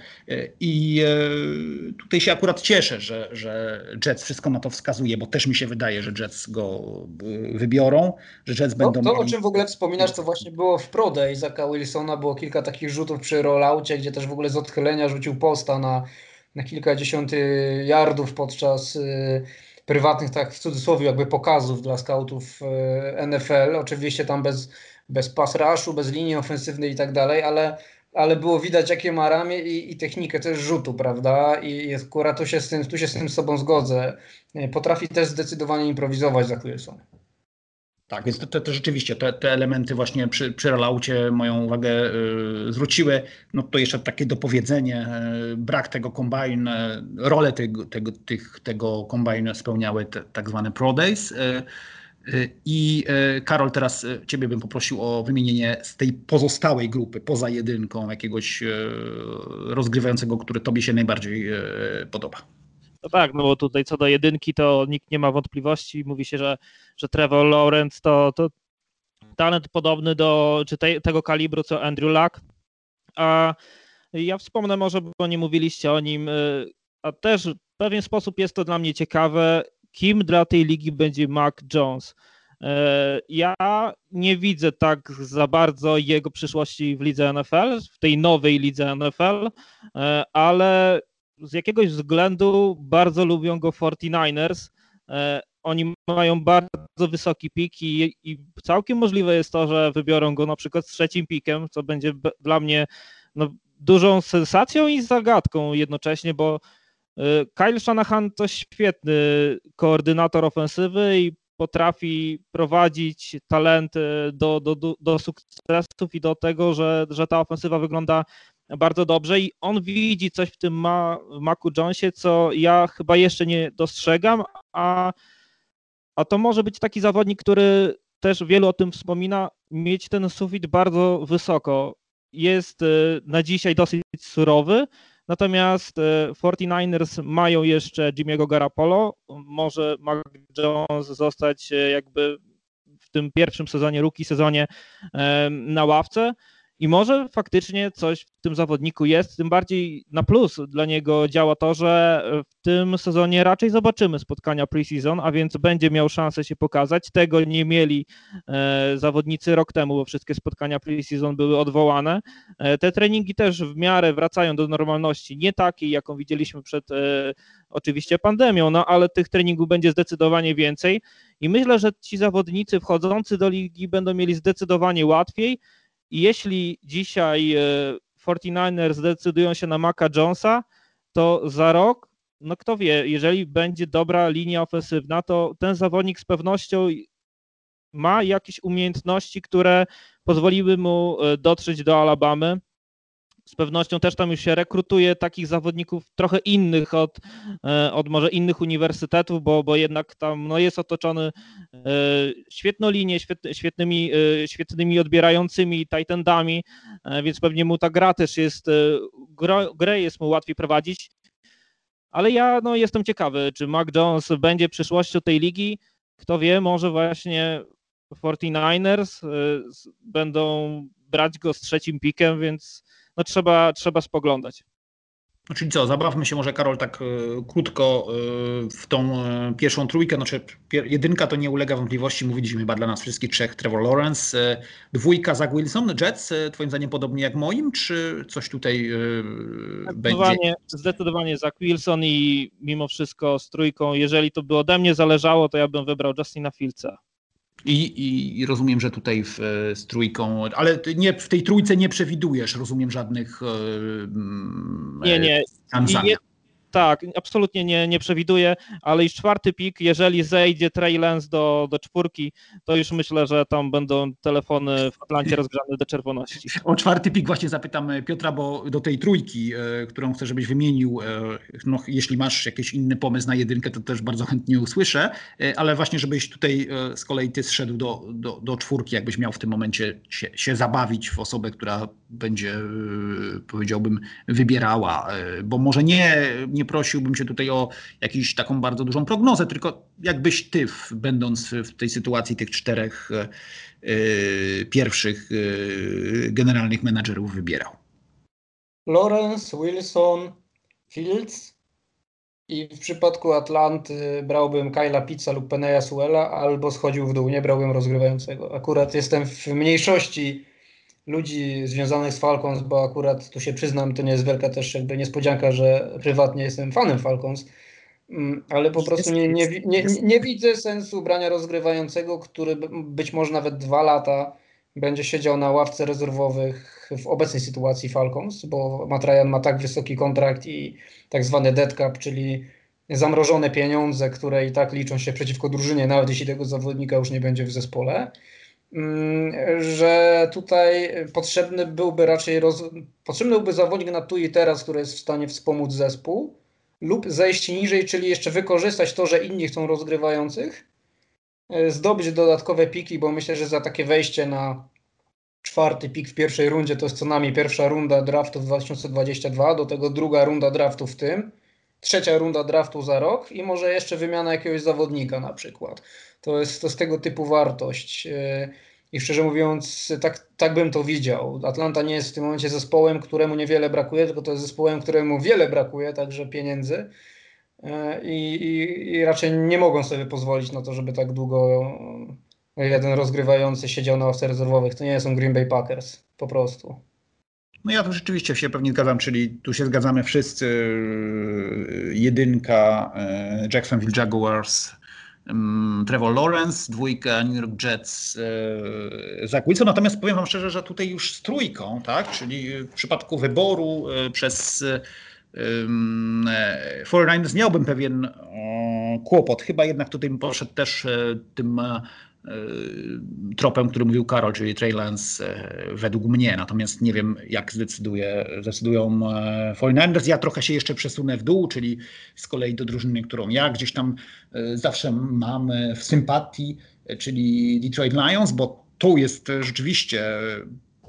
I tutaj się akurat cieszę, że, że Jets wszystko na to wskazuje, bo też mi się wydaje, że Jets go wybiorą, że Jets no, będą. To, mieli... o czym w ogóle wspominasz, to właśnie było w Pro Zaka Wilsona, było kilka takich rzutów przy rolloutie, gdzie też w ogóle z odchylenia rzucił posta na na kilkadziesiąt yardów podczas y, prywatnych, tak w cudzysłowie, jakby pokazów dla scoutów y, NFL. Oczywiście tam bez, bez pass rushu, bez linii ofensywnej i tak dalej, ale, ale było widać, jakie ma ramię i, i technikę też rzutu, prawda? I akurat tu się z tym, tu się z tym sobą zgodzę. Potrafi też zdecydowanie improwizować za Wilson. Tak, więc to, to rzeczywiście te, te, elementy właśnie przy, przy rolloutie moją uwagę y, zwróciły. No to jeszcze takie dopowiedzenie, y, brak tego combine, y, rolę tego, tego, tych, tego combine spełniały te, tak zwane pro days. Y, I y, Karol, teraz Ciebie bym poprosił o wymienienie z tej pozostałej grupy, poza jedynką, jakiegoś rozgrywającego, który Tobie się najbardziej podoba. No tak, no bo tutaj co do jedynki to nikt nie ma wątpliwości. Mówi się, że, że Trevor Lawrence to, to talent podobny do, czy te, tego kalibru co Andrew Luck. A ja wspomnę może, bo nie mówiliście o nim, a też w pewien sposób jest to dla mnie ciekawe, kim dla tej ligi będzie Mac Jones. Y, ja nie widzę tak za bardzo jego przyszłości w lidze NFL, w tej nowej lidze NFL, y, ale z jakiegoś względu bardzo lubią go 49ers. E, oni mają bardzo wysoki pik i, i, całkiem możliwe jest to, że wybiorą go na przykład z trzecim pikiem, co będzie dla mnie no, dużą sensacją i zagadką jednocześnie, bo e, Kyle Shanahan to świetny koordynator ofensywy i potrafi prowadzić talenty do, do, do, do sukcesów i do tego, że, że ta ofensywa wygląda bardzo dobrze i on widzi coś w tym ma, w Macu Jonesie, co ja chyba jeszcze nie dostrzegam, a, a to może być taki zawodnik, który też wielu o tym wspomina, mieć ten sufit bardzo wysoko. Jest y, na dzisiaj dosyć surowy, natomiast 49ers y, mają jeszcze Jimmy'ego Garapolo, może Mac Jones zostać y, jakby w tym pierwszym sezonie, rookie sezonie na ławce i może faktycznie coś w tym zawodniku jest, tym bardziej na plus dla niego działa to, że w tym sezonie raczej zobaczymy spotkania preseason, a więc będzie miał szansę się pokazać. Tego nie mieli e, zawodnicy rok temu, bo wszystkie spotkania preseason były odwołane. E, te treningi też w miarę wracają do normalności, nie takiej, jaką widzieliśmy przed e, oczywiście pandemią, no ale tych treningów będzie zdecydowanie więcej i myślę, że ci zawodnicy wchodzący do ligi będą mieli zdecydowanie łatwiej, i jeśli dzisiaj 49ers e, zdecydują się na Maca Jonesa, to za rok, no kto wie, jeżeli będzie dobra linia ofensywna, to ten zawodnik z pewnością ma jakieś umiejętności, które pozwoliły mu e, dotrzeć do Alabamy z pewnością też tam już się rekrutuje takich zawodników trochę innych od, e, od może innych uniwersytetów, bo, bo jednak tam no, jest otoczony e, świetną linię, świetnymi, e, świetnymi odbierającymi Titanami, więc pewnie mu ta gra też jest, grę jest mu łatwiej prowadzić. Ale ja no, jestem ciekawy, czy Mac Jones będzie przyszłością tej ligi. Kto wie, może właśnie 49ers będą brać go z trzecim pikiem, więc no trzeba, trzeba spoglądać. No czyli co, zabawmy się może Karol tak y, krótko y, w tą y, pierwszą trójkę, znaczy jedynka to nie ulega wątpliwości, mówiliśmy chyba dla nas wszystkich trzech, Trevor Lawrence, dwójka Zach Wilson, Jets, twoim zdaniem podobnie jak moim, czy coś tutaj zdecydowanie, będzie? Zdecydowanie Zach Wilson i mimo wszystko z trójką, jeżeli to by ode mnie zależało, to ja bym wybrał Justina Fields'a. I, I, rozumiem, że tutaj w, e, z trójką, ale nie, w tej trójce nie przewidujesz, rozumiem, żadnych. E, nie, nie. nie tak, absolutnie nie, nie przewiduję, ale już czwarty pik, jeżeli zejdzie Trey do, do czwórki, to już myślę, że tam będą telefony w Atlancie rozgrzane do czerwoności. O czwarty pik właśnie zapytam Piotra, bo do tej trójki, e, którą chcę, żebyś wymienił, e, no, jeśli masz jakiś inny pomysł na jedynkę, to też bardzo chętnie usłyszę, e, ale właśnie, żebyś tutaj z kolei ty zszedł do, do, do czwórki, jakbyś miał w tym momencie się, się zabawić w osobę, która będzie, powiedziałbym, wybierała, bo może nie nie prosiłbym się tutaj o jakąś taką bardzo dużą prognozę, tylko jakbyś ty, będąc w tej sytuacji tych czterech yy, pierwszych generalnych menadżerów wybierał? Lawrence, Wilson, Fields i w przypadku Atlanty brałbym Kyla Pizza lub Peneja Suela albo schodził w dół, nie brałbym rozgrywającego. Akurat jestem w mniejszości ludzi związanych z Falcons, bo akurat tu się przyznam, to nie jest wielka też jakby niespodzianka, że prywatnie jestem fanem Falcons, mm, ale po prostu nie, nie, nie, nie widzę sensu brania rozgrywającego, który być może nawet dwa lata będzie siedział na ławce rezerwowych w obecnej sytuacji Falcons, bo Matt Ryan ma tak wysoki kontrakt i tak zwany dead cap, czyli zamrożone pieniądze, które i tak liczą się przeciwko drużynie, nawet jeśli tego zawodnika już nie będzie w zespole. Mm, że tutaj potrzebny byłby raczej roz... potrzebny byłby zawodnik na tu i teraz, który jest w stanie wspomóc zespół lub zejść niżej, czyli jeszcze wykorzystać to, że inni chcą rozgrywających, e, zdobyć dodatkowe piki, bo myślę, że za takie wejście na czwarty pik w pierwszej rundzie to jest co najmniej pierwsza runda draftu w 2022, do tego druga runda draftu w tym, trzecia runda draftu za rok i może jeszcze wymiana jakiegoś zawodnika na przykład. To jest, to jest tego typu wartość. E, I szczerze mówiąc, tak, tak bym to widział. Atlanta nie jest w tym momencie zespołem, któremu niewiele brakuje, tylko to jest zespołem, któremu wiele brakuje, także pieniędzy. E, I, i, I raczej nie mogą sobie pozwolić na to, żeby tak długo jeden rozgrywający siedział na ławce rezerwowych. To nie są Green Bay Packers, po prostu. No ja tu rzeczywiście się pewnie zgadzam, czyli tu się zgadzamy wszyscy. Jedynka e, Jacksonville Jaguars, Trevor Lawrence, dwójka New York Jets, e, Zach Wilson. Natomiast powiem wam szczerze, że tutaj już z trójką, tak? czyli w przypadku wyboru e, przez um, 49ers miałbym pewien kłopot. Chyba jednak tutaj poszedł też tym tropem, który mówił Karol, czyli Trey Lance według mnie. Natomiast nie wiem, jak zdecyduje, zdecydują 49ers. Ja trochę się jeszcze przesunę w dół, czyli z kolei do drużyny, którą ja gdzieś tam zawsze mam w sympatii, czyli Detroit Lions, bo tu jest rzeczywiście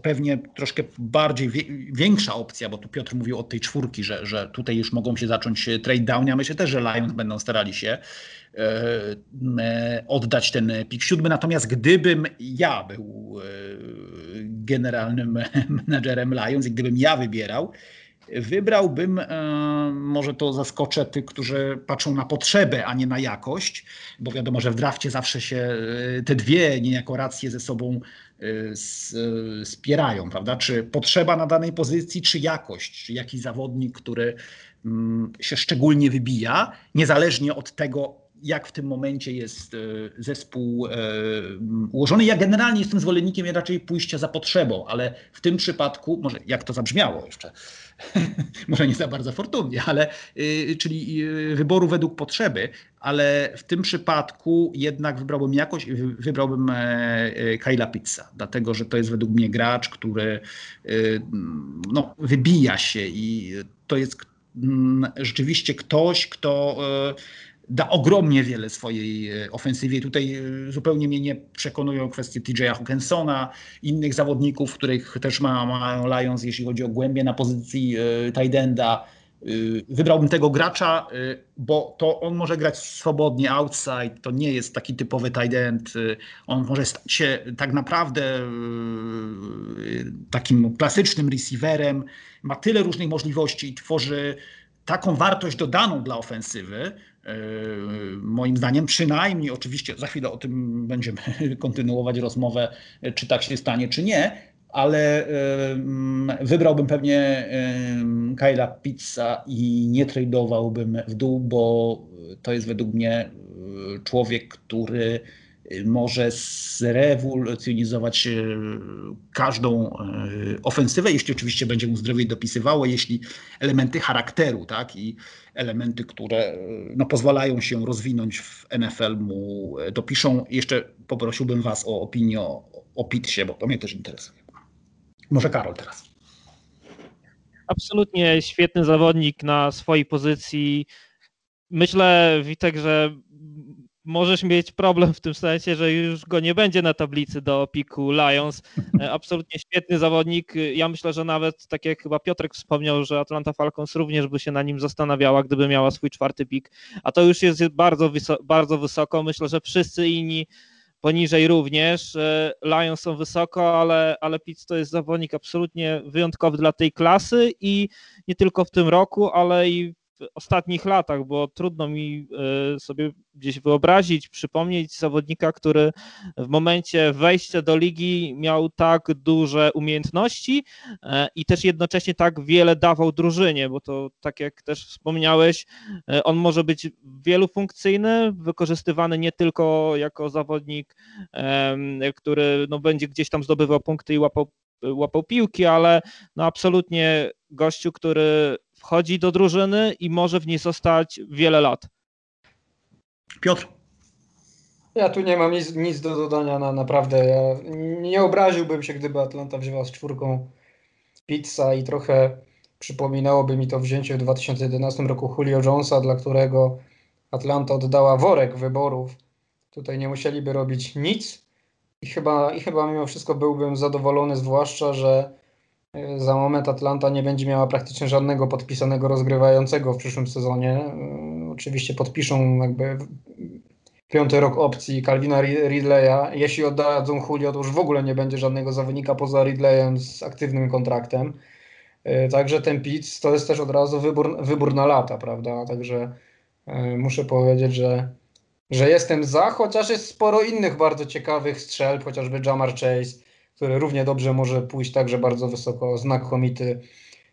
pewnie troszkę bardziej większa opcja, bo tu Piotr mówił o tej czwórki, że, że tutaj już mogą się zacząć trade down. Ja myślę też, że Lions będą starali się e, e, oddać ten pik siódmy. Natomiast gdybym ja był e, generalnym menedżerem Lions i gdybym ja wybierał, wybrałbym, może to zaskoczę tych, którzy patrzą na potrzebę, a nie na jakość, bo wiadomo, że w drafcie zawsze się te dwie niejako racje ze sobą spierają, prawda? Czy potrzeba na danej pozycji, czy jakość, czy jakiś zawodnik, który mm, się szczególnie wybija, niezależnie od tego, jak w tym momencie jest e, zespół e, ułożony. Ja generalnie jestem zwolennikiem raczej pójścia za potrzebą, ale w tym przypadku, może jak to zabrzmiało jeszcze, może nie za bardzo fortunnie, ale y, czyli wyboru według potrzeby, ale w tym przypadku jednak wybrałbym jakoś, wybrałbym e, e, Kyla Pizza, dlatego że to jest według mnie gracz, który no, wybija się i to jest mm, rzeczywiście ktoś, kto e, da ogromnie wiele swojej e, ofensywie. Tutaj e, zupełnie mnie nie przekonują kwestie TJ'a Hawkinsona, innych zawodników, których też ma, mają Lions, jeśli chodzi o głębie na pozycji e, tight. Wybrałbym tego gracza, bo to on może grać swobodnie outside, to nie jest taki typowy tight end. On może stać się tak naprawdę takim klasycznym receiverem, ma tyle różnych możliwości i tworzy taką wartość dodaną dla ofensywy, moim zdaniem przynajmniej, oczywiście za chwilę o tym będziemy kontynuować rozmowę, czy tak się stanie, czy nie, ale wybrałbym pewnie Kyla Pizza i nie tradowałbym w dół, bo to jest według mnie e, człowiek, który może zrewolucjonizować e, każdą ofensywę, jeśli oczywiście będzie mu zdrowie dopisywało, jeśli elementy charakteru tak, i elementy, które no, pozwalają się rozwinąć w NFL mu dopiszą. Jeszcze poprosiłbym Was o opinię o, o Pitsie, bo to mnie też interesuje. Może Karol teraz. Absolutnie świetny zawodnik na swojej pozycji. Myślę, Witek, że możesz mieć problem w tym sensie, że już go nie będzie na tablicy do piku Lions. E, absolutnie świetny zawodnik. Ja myślę, że nawet tak jak chyba Piotrek wspomniał, że Atlanta Falcons również by się na nim zastanawiała, gdyby miała swój czwarty pik. A to już jest bardzo, bardzo wysoko. Myślę, że wszyscy inni poniżej również. E, Lions są wysoko, ale, ale Pitts to jest zawodnik absolutnie wyjątkowy dla tej klasy i nie tylko w tym roku, ale i ostatnich latach, bo trudno mi e, sobie gdzieś wyobrazić, przypomnieć zawodnika, który w momencie wejścia do ligi miał tak duże umiejętności e, i też jednocześnie tak wiele dawał drużynie, bo to tak jak też wspomniałeś, e, on może być wielofunkcyjny, wykorzystywany nie tylko jako zawodnik, który no, będzie gdzieś tam zdobywał punkty i łapał łapał piłki, ale no absolutnie gościu, który wchodzi do drużyny i może w niej zostać wiele lat. Piotr? Ja tu nie mam nic, nic do dodania, na, naprawdę. Ja nie obraziłbym się, gdyby Atlanta wzięła z czwórką pizza i trochę przypominałoby mi to wzięcie w 2011 roku Julio Jonesa, dla którego Atlanta oddała worek wyborów. Tutaj nie musieliby robić nic i chyba, i chyba mimo wszystko byłbym zadowolony, zwłaszcza, że za moment Atlanta nie będzie miała praktycznie żadnego podpisanego rozgrywającego w przyszłym sezonie. E, oczywiście podpiszą jakby piąty rok opcji Calvina Ridleya. Jeśli oddadzą Julio, to już w ogóle nie będzie żadnego zawodnika poza Ridleyem z aktywnym kontraktem. E, także ten Pitts to jest też od razu wybór, wybór na lata, prawda? Także muszę powiedzieć, że, że jestem za, chociaż jest sporo innych bardzo ciekawych strzelb, chociażby Jamar Chase, który równie dobrze może pójść także bardzo wysoko, znakomity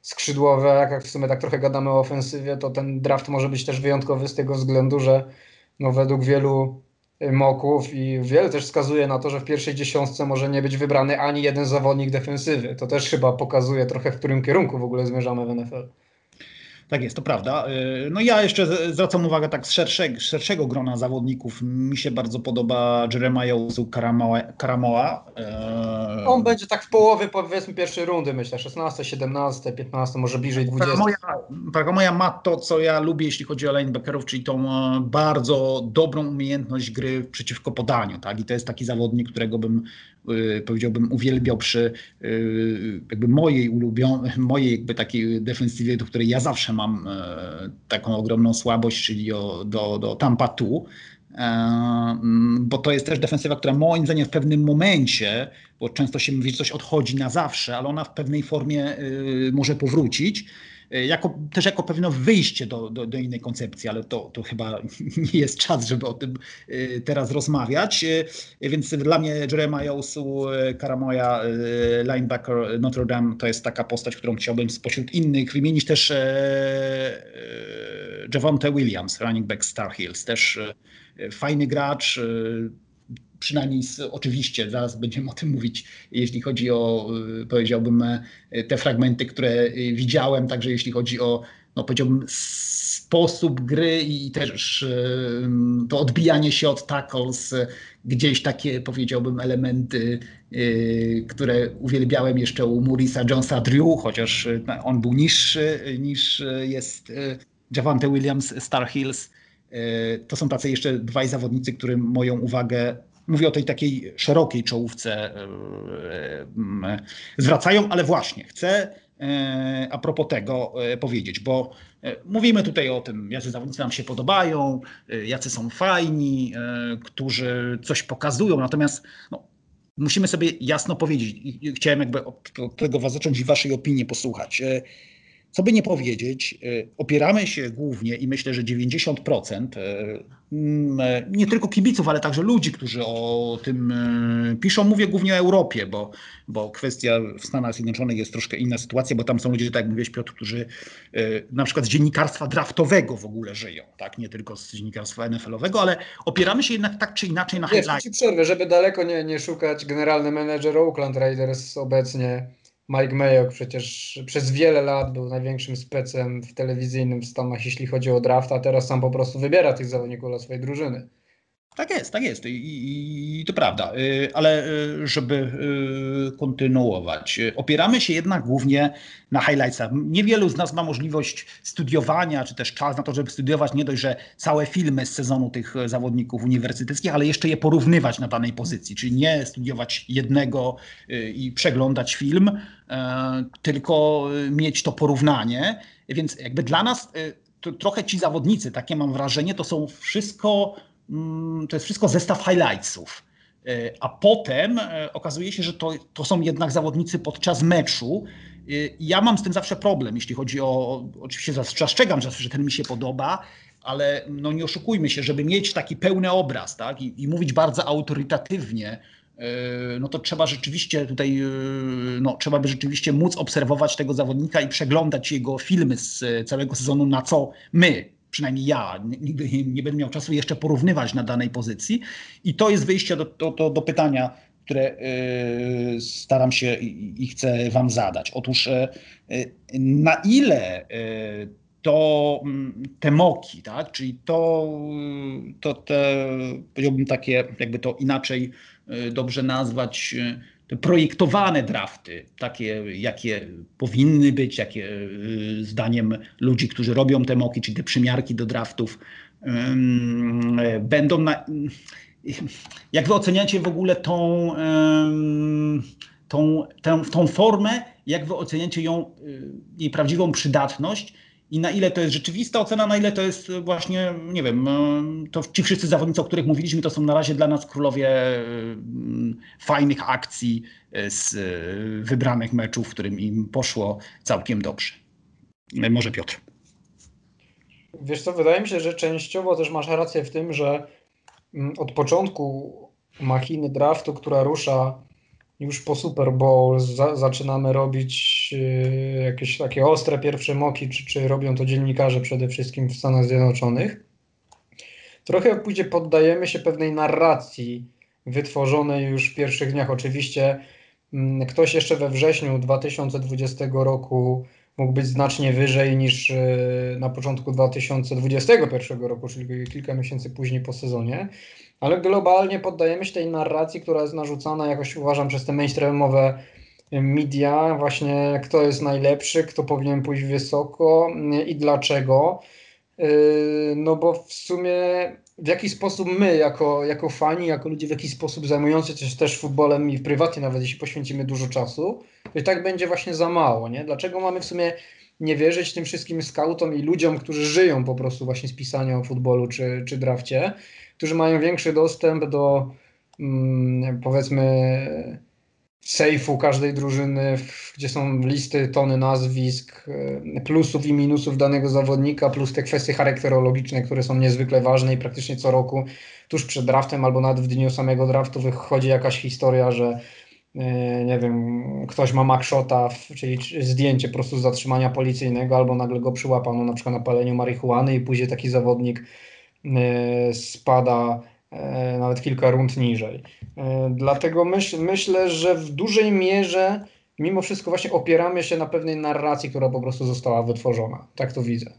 skrzydłowy, jak w sumie tak trochę gadamy o ofensywie, to ten draft może być też wyjątkowy z tego względu, że no według wielu moków i wiele też wskazuje na to, że w pierwszej dziesiątce może nie być wybrany ani jeden zawodnik defensywy. To też chyba pokazuje trochę, w którym kierunku w ogóle zmierzamy w NFL. Tak jest, to prawda. Y, no ja jeszcze zwracam uwagę tak z szerszego, szerszego grona zawodników. Mi się bardzo podoba Jeremiah Karamoa. Y, On będzie tak w połowie powiedzmy pierwszej rundy, myślę, 16, 17, 15, może bliżej 20. Karamoa ma to, co ja lubię, jeśli chodzi o linebackerów, czyli tą e, bardzo dobrą umiejętność gry przeciwko podaniu. Tak? I to jest taki zawodnik, którego bym powiedziałbym, uwielbiał przy y, jakby mojej ulubionej, mojej jakby takiej defensywie, do której ja zawsze mam e, taką ogromną słabość, czyli o, do, do Tampa 2 e, mm, bo to jest też defensywa, która moim zdaniem w pewnym momencie, bo często się mówi, że coś odchodzi na zawsze, ale ona w pewnej formie y, może powrócić. E, jako, też jako pewne wyjście do, do, do, innej koncepcji, ale to, to chyba nie jest czas, żeby o tym e, teraz rozmawiać. E, więc dla mnie Jeremiah Owusu, Karamoja, linebacker Notre Dame to jest taka postać, którą chciałbym spośród innych wymienić też Javonte Williams, running back Star Hills, też fajny gracz, przynajmniej z, oczywiście, zaraz będziemy o tym mówić, jeśli chodzi o, y, powiedziałbym, e, te fragmenty, które y, widziałem, także jeśli chodzi o, no powiedziałbym, sposób gry i też y, to odbijanie się od tackles, gdzieś takie, powiedziałbym, elementy, które uwielbiałem jeszcze u Maurisa Jonesa Drew, chociaż on był niższy niż jest Javante Williams, Star Hills. To są tacy jeszcze dwaj zawodnicy, którym moją uwagę Mówię o tej takiej szerokiej czołówce e, e, zwracają, ale właśnie chcę e, a propos tego powiedzieć, bo mówimy tutaj o tym, jacy zawodnicy nam się podobają, jacy są fajni, którzy coś pokazują, natomiast no, musimy sobie jasno powiedzieć chciałem jakby od tego was zacząć i waszej opinii posłuchać. Co by nie powiedzieć, opieramy się głównie i myślę, że 90% Mm, e, nie tylko kibiców, ale także ludzi, którzy o tym e, piszą. Mówię głównie o Europie, bo, bo kwestia w Stanach Zjednoczonych jest troszkę inna sytuacja, bo tam są ludzie, tak jak mówiłeś Piotr, którzy e, na przykład z dziennikarstwa draftowego w ogóle żyją, tak? nie tylko z dziennikarstwa NFL-owego, ale opieramy się jednak tak czy inaczej na highlight. ci przerwę, żeby daleko nie, nie szukać. Generalny menedżer Oakland Raiders obecnie Mike Mayock przecież przez wiele lat był największym specem w telewizyjnym w Stanach, jeśli chodzi o draft, a teraz sam po prostu wybiera tych zawodników dla swojej drużyny. Tak jest, tak jest. I, i to prawda, y, ale y, żeby y, kontynuować, opieramy się jednak głównie na highlightsach. Niewielu z nas ma możliwość studiowania, czy też czas na to, żeby studiować. Nie dość, że całe filmy z sezonu tych zawodników uniwersyteckich, ale jeszcze je porównywać na danej pozycji, czyli nie studiować jednego i przeglądać film, tylko mieć to porównanie. Więc jakby dla nas trochę ci zawodnicy, takie mam wrażenie, to są wszystko to jest wszystko zestaw highlightsów. E, a potem e, okazuje się, że to, to są jednak zawodnicy podczas meczu. E, ja mam z tym zawsze problem, jeśli chodzi o. Oczywiście zastrzegam, że, ten mi się podoba, ale no nie oszukujmy się, żeby mieć taki pełny obraz tak, i, i mówić bardzo autorytatywnie, no to trzeba rzeczywiście tutaj, no, trzeba by rzeczywiście móc obserwować tego zawodnika i przeglądać jego filmy z całego sezonu, na co my, przynajmniej ja nigdy nie będę miał czasu jeszcze porównywać na danej pozycji. I to jest wyjście do, do, do pytania, które y, staram się i, i, chcę Wam zadać. Otóż y, na ile y, to mm, te moki, tak, czyli to, to te, powiedziałbym takie, jakby to inaczej dobrze nazwać, projektowane drafty, takie jakie powinny być, jakie y, zdaniem ludzi, którzy robią te moki, czy te przymiarki do draftów, będą na, jak wy oceniacie w ogóle tą, tą, tą, tą formę, jak wy oceniacie ją, y, jej prawdziwą przydatność i na ile to jest rzeczywista ocena, na ile to jest właśnie, nie wiem, e, to ci wszyscy zawodnicy, o których mówiliśmy, to są na razie dla nas królowie e, fajnych akcji e, z wybranych meczów, w którym im poszło całkiem dobrze. Może Piotr. Wiesz co, wydaje mi się, że częściowo też masz rację w tym, że od początku machiny draftu, która rusza już po Super Bowl za, zaczynamy robić y, jakieś takie ostre pierwsze moki, czy, czy robią to dziennikarze przede wszystkim w Stanach Zjednoczonych. Trochę pójdzie, poddajemy się pewnej narracji wytworzonej już w pierwszych dniach. Oczywiście mm, ktoś jeszcze we wrześniu 2020 roku mógł być znacznie wyżej niż na początku 2021 roku, czyli kilka miesięcy później po sezonie. Ale globalnie poddajemy się tej narracji, która jest narzucana jakoś uważam przez te mainstreamowe media, właśnie kto jest najlepszy, kto powinien pójść wysoko i dlaczego. Yy, no bo w sumie w jaki sposób my, jako, jako fani, jako ludzie w jakiś sposób zajmujący się też futbolem i prywatnie nawet, jeśli poświęcimy dużo czasu, to i tak będzie właśnie za mało, nie? Dlaczego mamy w sumie nie wierzyć tym wszystkim skautom i ludziom, którzy żyją po prostu właśnie z pisania o futbolu czy, czy drafcie, którzy mają większy dostęp do mm, powiedzmy sejfu każdej drużyny, gdzie są listy, tony nazwisk, e, plusów i minusów danego zawodnika, plus te kwestie charakterologiczne, które są niezwykle ważne i praktycznie co roku, tuż przed draftem albo nawet w dniu samego draftu wychodzi jakaś historia, że e, nie wiem, ktoś ma makshota, czyli zdjęcie po prostu z zatrzymania policyjnego, albo nagle go przyłapano na przykład na paleniu marihuany i później taki zawodnik spada E, nawet kilka rund niżej. E, dlatego myśl, myślę, że w dużej mierze mimo wszystko właśnie opieramy się na pewnej narracji, która po prostu została wytworzona. Tak to widzę.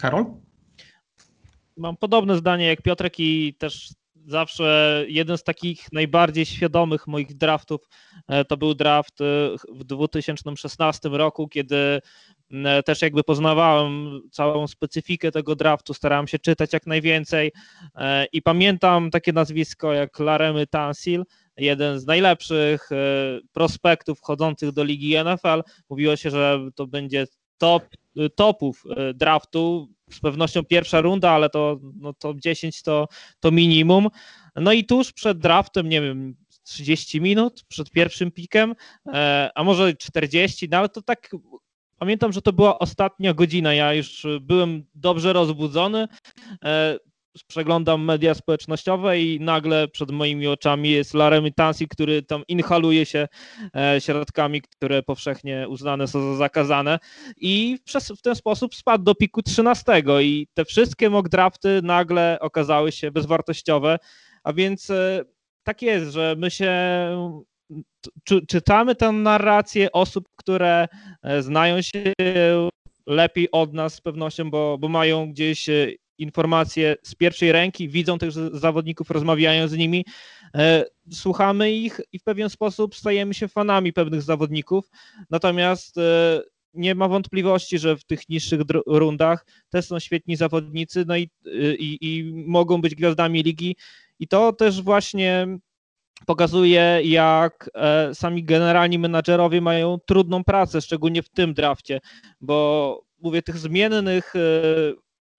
Karol? Mam podobne zdanie jak Piotrek i też zawsze jeden z takich najbardziej świadomych moich draftów e, to był draft w 2016 roku, kiedy E, też jakby poznawałem całą specyfikę tego draftu, starałem się czytać jak najwięcej e, i pamiętam takie nazwisko jak Laremy Tansil, jeden z najlepszych e, prospektów wchodzących do ligi NFL. Mówiło się, że to będzie top topów draftu, z pewnością pierwsza runda, ale to no, top 10 to, to minimum. No i tuż przed draftem, nie wiem, 30 minut przed pierwszym pikiem, a może 40, no ale to tak Pamiętam, że to była ostatnia godzina. Ja już byłem dobrze rozbudzony. E, przeglądam media społecznościowe i nagle przed moimi oczami jest Laremy Tansi, który tam inhaluje się e, środkami, które powszechnie uznane są za zakazane i w ten sposób spadł do piku 13 i te wszystkie mock drafty nagle okazały się bezwartościowe, a więc e, tak jest, że my się czytamy tę narrację osób, które e, znają się lepiej od nas z pewnością, bo, bo mają gdzieś e, informacje z pierwszej ręki, widzą tych zawodników, rozmawiają z nimi, e, słuchamy ich i w pewien sposób stajemy się fanami pewnych zawodników. Natomiast nie ma wątpliwości, że w tych niższych rundach też są świetni zawodnicy, no i, i, i mogą być gwiazdami ligi. I to też właśnie pokazuje, jak e, sami generalni menadżerowie mają trudną pracę, szczególnie w tym drafcie, bo mówię, tych zmiennych e,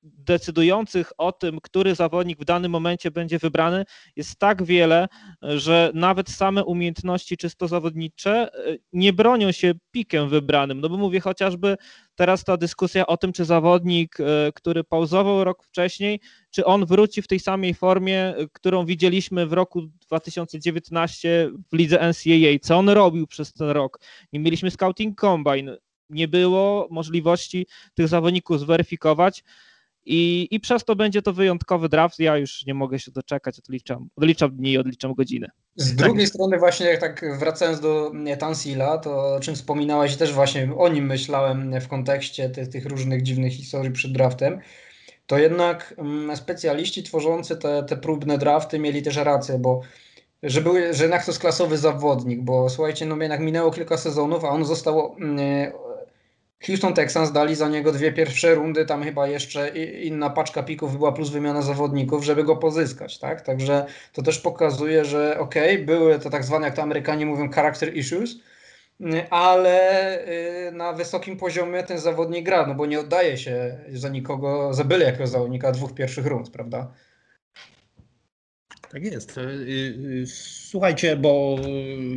decydujących o tym, który zawodnik w danym momencie będzie wybrany, jest tak wiele, że nawet same umiejętności czysto zawodnicze e, nie bronią się pikiem wybranym. No bo mówię chociażby teraz ta dyskusja o tym, czy zawodnik, e, który pauzował rok wcześniej, czy on wróci w tej samej formie, e, którą widzieliśmy w roku 2019 w lidze NCAA. Co on robił przez ten rok? Nie mieliśmy scouting combine, nie było możliwości tych zawodników zweryfikować. I, I przez to będzie to wyjątkowy draft. Ja już nie mogę się doczekać, odliczam, odliczam dni, odliczam godziny. Z tak. drugiej strony właśnie tak wracając do Tansila, to o czym wspominałeś, też właśnie o nim myślałem w kontekście tych, tych różnych dziwnych historii przed draftem, to jednak mm, specjaliści tworzący te, te próbne drafty mieli też rację, bo że, były, że jednak to jest klasowy zawodnik, bo słuchajcie, no jednak minęło kilka sezonów, a on został mm, Houston Texans dali za niego dwie pierwsze rundy, tam chyba jeszcze inna paczka pików była plus wymiana zawodników, żeby go pozyskać, tak? Także to też pokazuje, że okej, okay, były to tak zwane, jak to Amerykanie mówią, character issues, ale y, na wysokim poziomie ten zawodnik gra, no bo nie oddaje się za nikogo, za byle jakiego zawodnika dwóch pierwszych rund, prawda? Tak jest. Y, y, słuchajcie, bo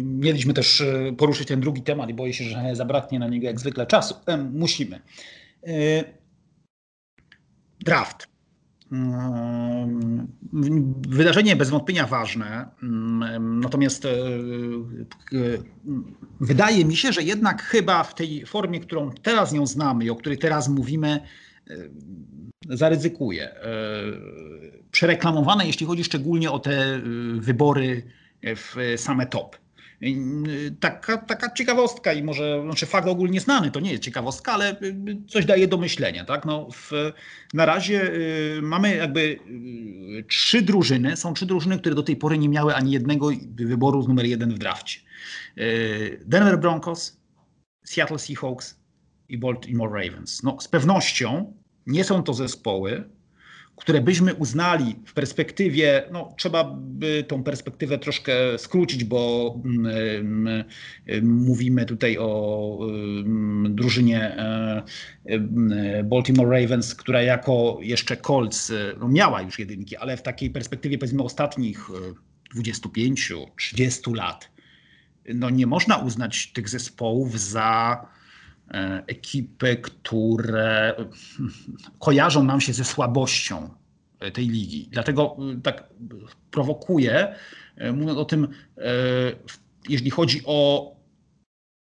mieliśmy też y, poruszyć ten drugi temat i boję się, że zabraknie na niego jak zwykle czasu. Musimy. Draft. Wydarzenie bez wątpienia ważne, natomiast wydaje mi się, że jednak chyba w tej formie, którą teraz nią znamy i o której teraz mówimy, zaryzykuję przereklamowane, jeśli chodzi szczególnie o te y, wybory w same top. Taka, taka ciekawostka i może, znaczy fakt ogólnie znany, to nie jest ciekawostka, ale coś daje do myślenia. Tak? No w, na razie mamy jakby trzy drużyny, są trzy drużyny, które do tej pory nie miały ani jednego wyboru z numer jeden w drafcie. Denver Broncos, Seattle Seahawks i Baltimore Ravens. No, z pewnością nie są to zespoły, które byśmy uznali w perspektywie, no trzeba by tą perspektywę troszkę skrócić, bo mm, mm, mówimy tutaj o mm, drużynie e, Baltimore Ravens, która jako jeszcze Colts no miała już jedynki, ale w takiej perspektywie powiedzmy ostatnich 25-30 lat, no nie można uznać tych zespołów za E, ekipy, które kojarzą nam się ze słabością tej ligi. Dlatego e, tak prowokuję, e, mówiąc o tym, jeśli chodzi o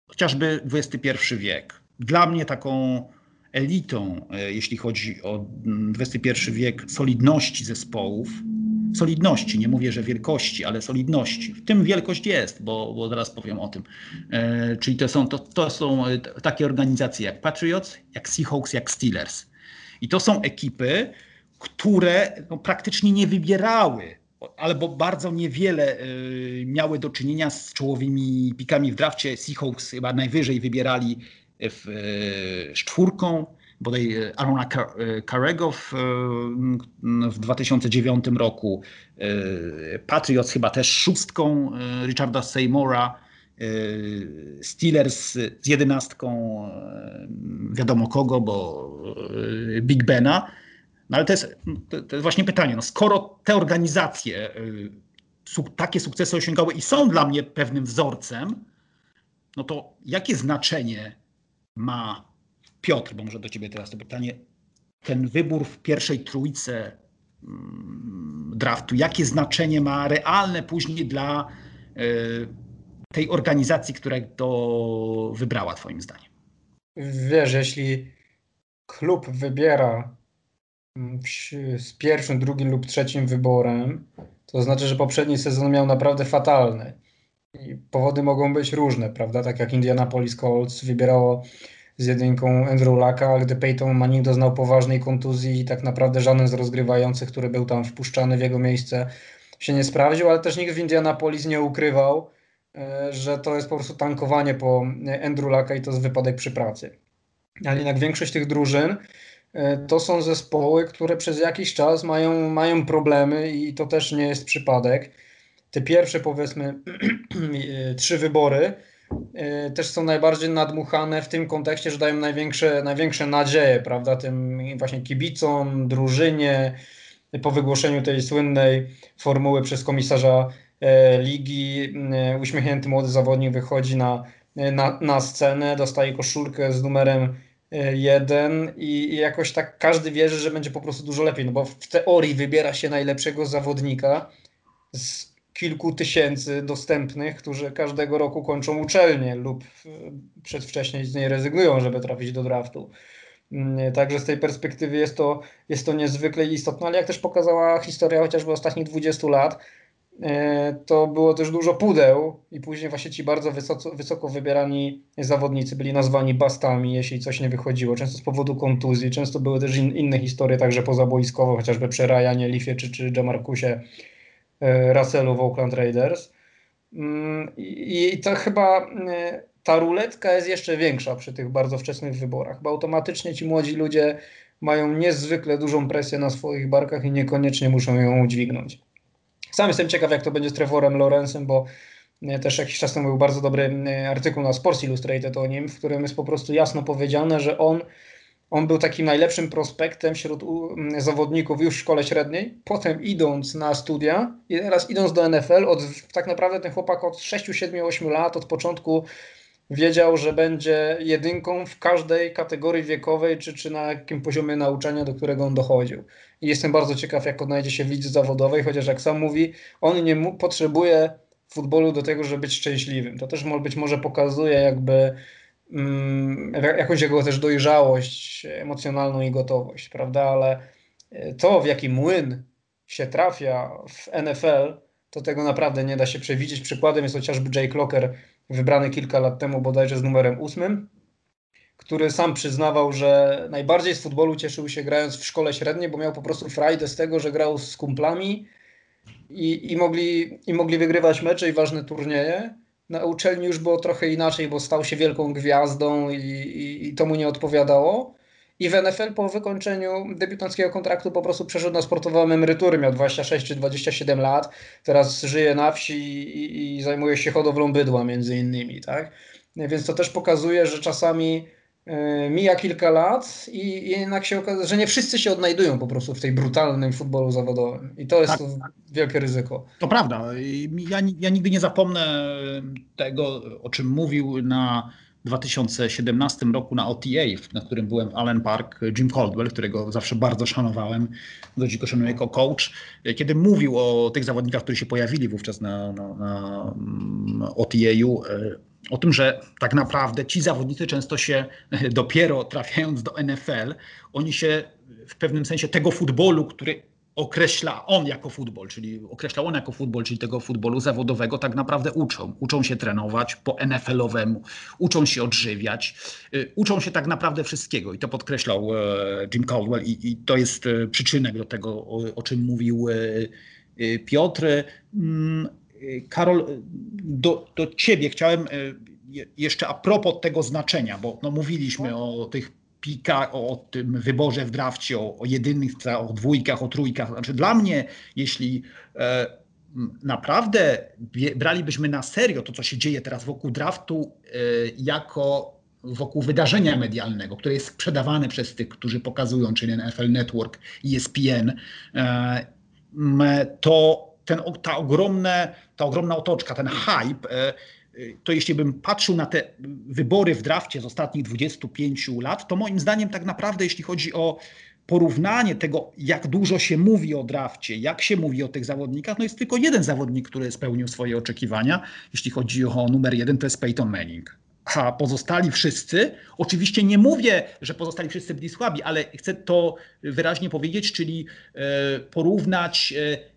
chociażby XXI wiek. Dla mnie taką elitą, jeśli chodzi o XXI wiek solidności zespołów, solidności, nie mówię, że wielkości, ale solidności. W tym wielkość jest, bo, bo zaraz powiem o tym. E, czyli to są, to, to są e, takie organizacje jak Patriots, jak Seahawks, jak Steelers. I to są ekipy, które no, praktycznie nie wybierały albo bardzo niewiele y, miały do czynienia z czołowymi pikami w drafcie. Seahawks chyba najwyżej wybierali w, y, z czwórką, bodaj e, Arona Carrego w, e, w 2009 roku, e, Patriots chyba też szóstką Richarda Seymora, Steelers z jedenastką wiadomo kogo, bo Big Bena. No ale to jest, to jest właśnie pytanie, no skoro te organizacje takie sukcesy osiągały i są dla mnie pewnym wzorcem, no to jakie znaczenie ma Piotr, bo może do ciebie teraz to pytanie. Ten wybór w pierwszej trójce mm, draftu, jakie znaczenie ma realne później dla e, tej organizacji, która to wybrała, Twoim zdaniem? Wiesz, jeśli klub wybiera mm, z pierwszym, drugim lub trzecim wyborem, to znaczy, że poprzedni sezon miał naprawdę fatalny. I powody mogą być różne, prawda? Tak jak Indianapolis Colts wybierało z jedynką Andrew Laka, gdy Peyton Manning doznał poważnej kontuzji i tak naprawdę żaden z rozgrywających, który był tam wpuszczany w jego miejsce się nie sprawdził, ale też nikt w Indianapolis nie ukrywał, e, że to jest po prostu tankowanie po Andrew Laka i to jest wypadek przy pracy. Ale jednak większość tych drużyn e, to są zespoły, które przez jakiś czas mają, mają problemy i to też nie jest przypadek. Te pierwsze powiedzmy trzy wybory też są najbardziej nadmuchane w tym kontekście, że dają największe, największe nadzieje, prawda, tym właśnie kibicom, drużynie, po wygłoszeniu tej słynnej formuły przez komisarza e, ligi, e, uśmiechnięty młody zawodnik wychodzi na, na, na scenę, dostaje koszulkę z numerem e, jeden i jakoś tak każdy wierzy, że będzie po prostu dużo lepiej, no bo w teorii wybiera się najlepszego zawodnika z kilku tysięcy dostępnych, którzy każdego roku kończą uczelnię lub e, przedwcześnie z niej rezygnują, żeby trafić do draftu. Mm, także z tej perspektywy jest to, jest to niezwykle istotne, ale jak też pokazała historia chociażby ostatnich 20 lat, e, to było też dużo pudeł i później właśnie ci bardzo wysoko, wysoko wybierani zawodnicy byli nazwani bastami, jeśli coś nie wychodziło, często z powodu kontuzji, często były też in, inne historie, także pozaboiskowe, chociażby przy Ryanie Leafie czy, czy Jamarcusie E, Russellu w Oakland Raiders. Mm, I to chyba e, ta ruletka jest jeszcze większa przy tych bardzo wczesnych wyborach, bo automatycznie ci młodzi ludzie mają niezwykle dużą presję na swoich barkach i niekoniecznie muszą ją udźwignąć. Sam jestem ciekaw, jak to będzie z Trevorem Lawrence'em, bo e, też jakiś czas temu był bardzo dobry artykuł na Sports Illustrated o nim, w którym jest po prostu jasno powiedziane, że on on był takim najlepszym prospektem wśród zawodników już w szkole średniej. Potem idąc na studia i teraz idąc do NFL, od, tak naprawdę ten chłopak od 6, 7, 8 lat od początku wiedział, że będzie jedynką w każdej kategorii wiekowej, czy, czy na jakim poziomie nauczania, do którego on dochodził. I jestem bardzo ciekaw, jak odnajdzie się w lidze zawodowej, chociaż jak sam mówi, on nie potrzebuje futbolu do tego, żeby być szczęśliwym. To też być może pokazuje jakby jakąś jego też dojrzałość emocjonalną i gotowość, prawda? Ale e, to, w jaki młyn się trafia w NFL, to tego naprawdę nie da się przewidzieć. Przykładem jest chociażby Jake Locker, wybrany kilka lat temu bodajże z numerem ósmym, który sam przyznawał, że najbardziej z futbolu cieszył się grając w szkole średniej, bo miał po prostu frajdę z tego, że grał z kumplami i, i, mogli, i mogli wygrywać mecze i ważne turnieje. Na uczelni już było trochę inaczej, bo stał się wielką gwiazdą i, i, i to mu nie odpowiadało. I w NFL po wykończeniu debiutanckiego kontraktu po prostu przeszedł na sportową emeryturę. Miał 26 czy 27 lat. Teraz żyje na wsi i, i zajmuje się hodowlą bydła między innymi. Tak? Więc to też pokazuje, że czasami mija kilka lat i jednak się okazuje, że nie wszyscy się odnajdują po prostu w tej brutalnym futbolu zawodowym. I to jest tak, tak. wielkie ryzyko. To prawda. Ja, ja nigdy nie zapomnę tego, o czym mówił na 2017 roku na OTA, na którym byłem w Allen Park, Jim Caldwell, którego zawsze bardzo szanowałem, dość go szanuję jako coach, kiedy mówił o tych zawodnikach, którzy się pojawili wówczas na, na, na mm, OTA-u, o tym, że tak naprawdę ci zawodnicy często się dopiero trafiając do NFL, oni się w pewnym sensie tego futbolu, który określa on jako futbol, czyli określa on jako futbol, czyli tego futbolu zawodowego, tak naprawdę uczą. Uczą się trenować po NFL-owemu, uczą się odżywiać, y, uczą się tak naprawdę wszystkiego i to podkreślał e, Jim Caldwell i, i to jest e, przyczynek do tego, o, o czym mówił e, Piotr. Karol, do, do ciebie chciałem jeszcze a propos tego znaczenia, bo no, mówiliśmy o tych pika, o tym wyborze w drafcie, o, o jedynych, o dwójkach, o trójkach. Znaczy dla mnie, jeśli e, naprawdę bralibyśmy na serio to, co się dzieje teraz wokół draftu, e, jako wokół wydarzenia medialnego, które jest sprzedawane przez tych, którzy pokazują, czyli NFL Network, ESPN, e, to ten, ta, ogromne, ta ogromna otoczka, ten hype, e, to jeśli bym patrzył na te wybory w drafcie z ostatnich 25 lat, to moim zdaniem tak naprawdę, jeśli chodzi o porównanie tego, jak dużo się mówi o drafcie, jak się mówi o tych zawodnikach, no jest tylko jeden zawodnik, który spełnił swoje oczekiwania. Jeśli chodzi o numer jeden, to jest Peyton Manning. A pozostali wszyscy, oczywiście nie mówię, że pozostali wszyscy byli słabi, ale chcę to wyraźnie powiedzieć, czyli e, porównać e,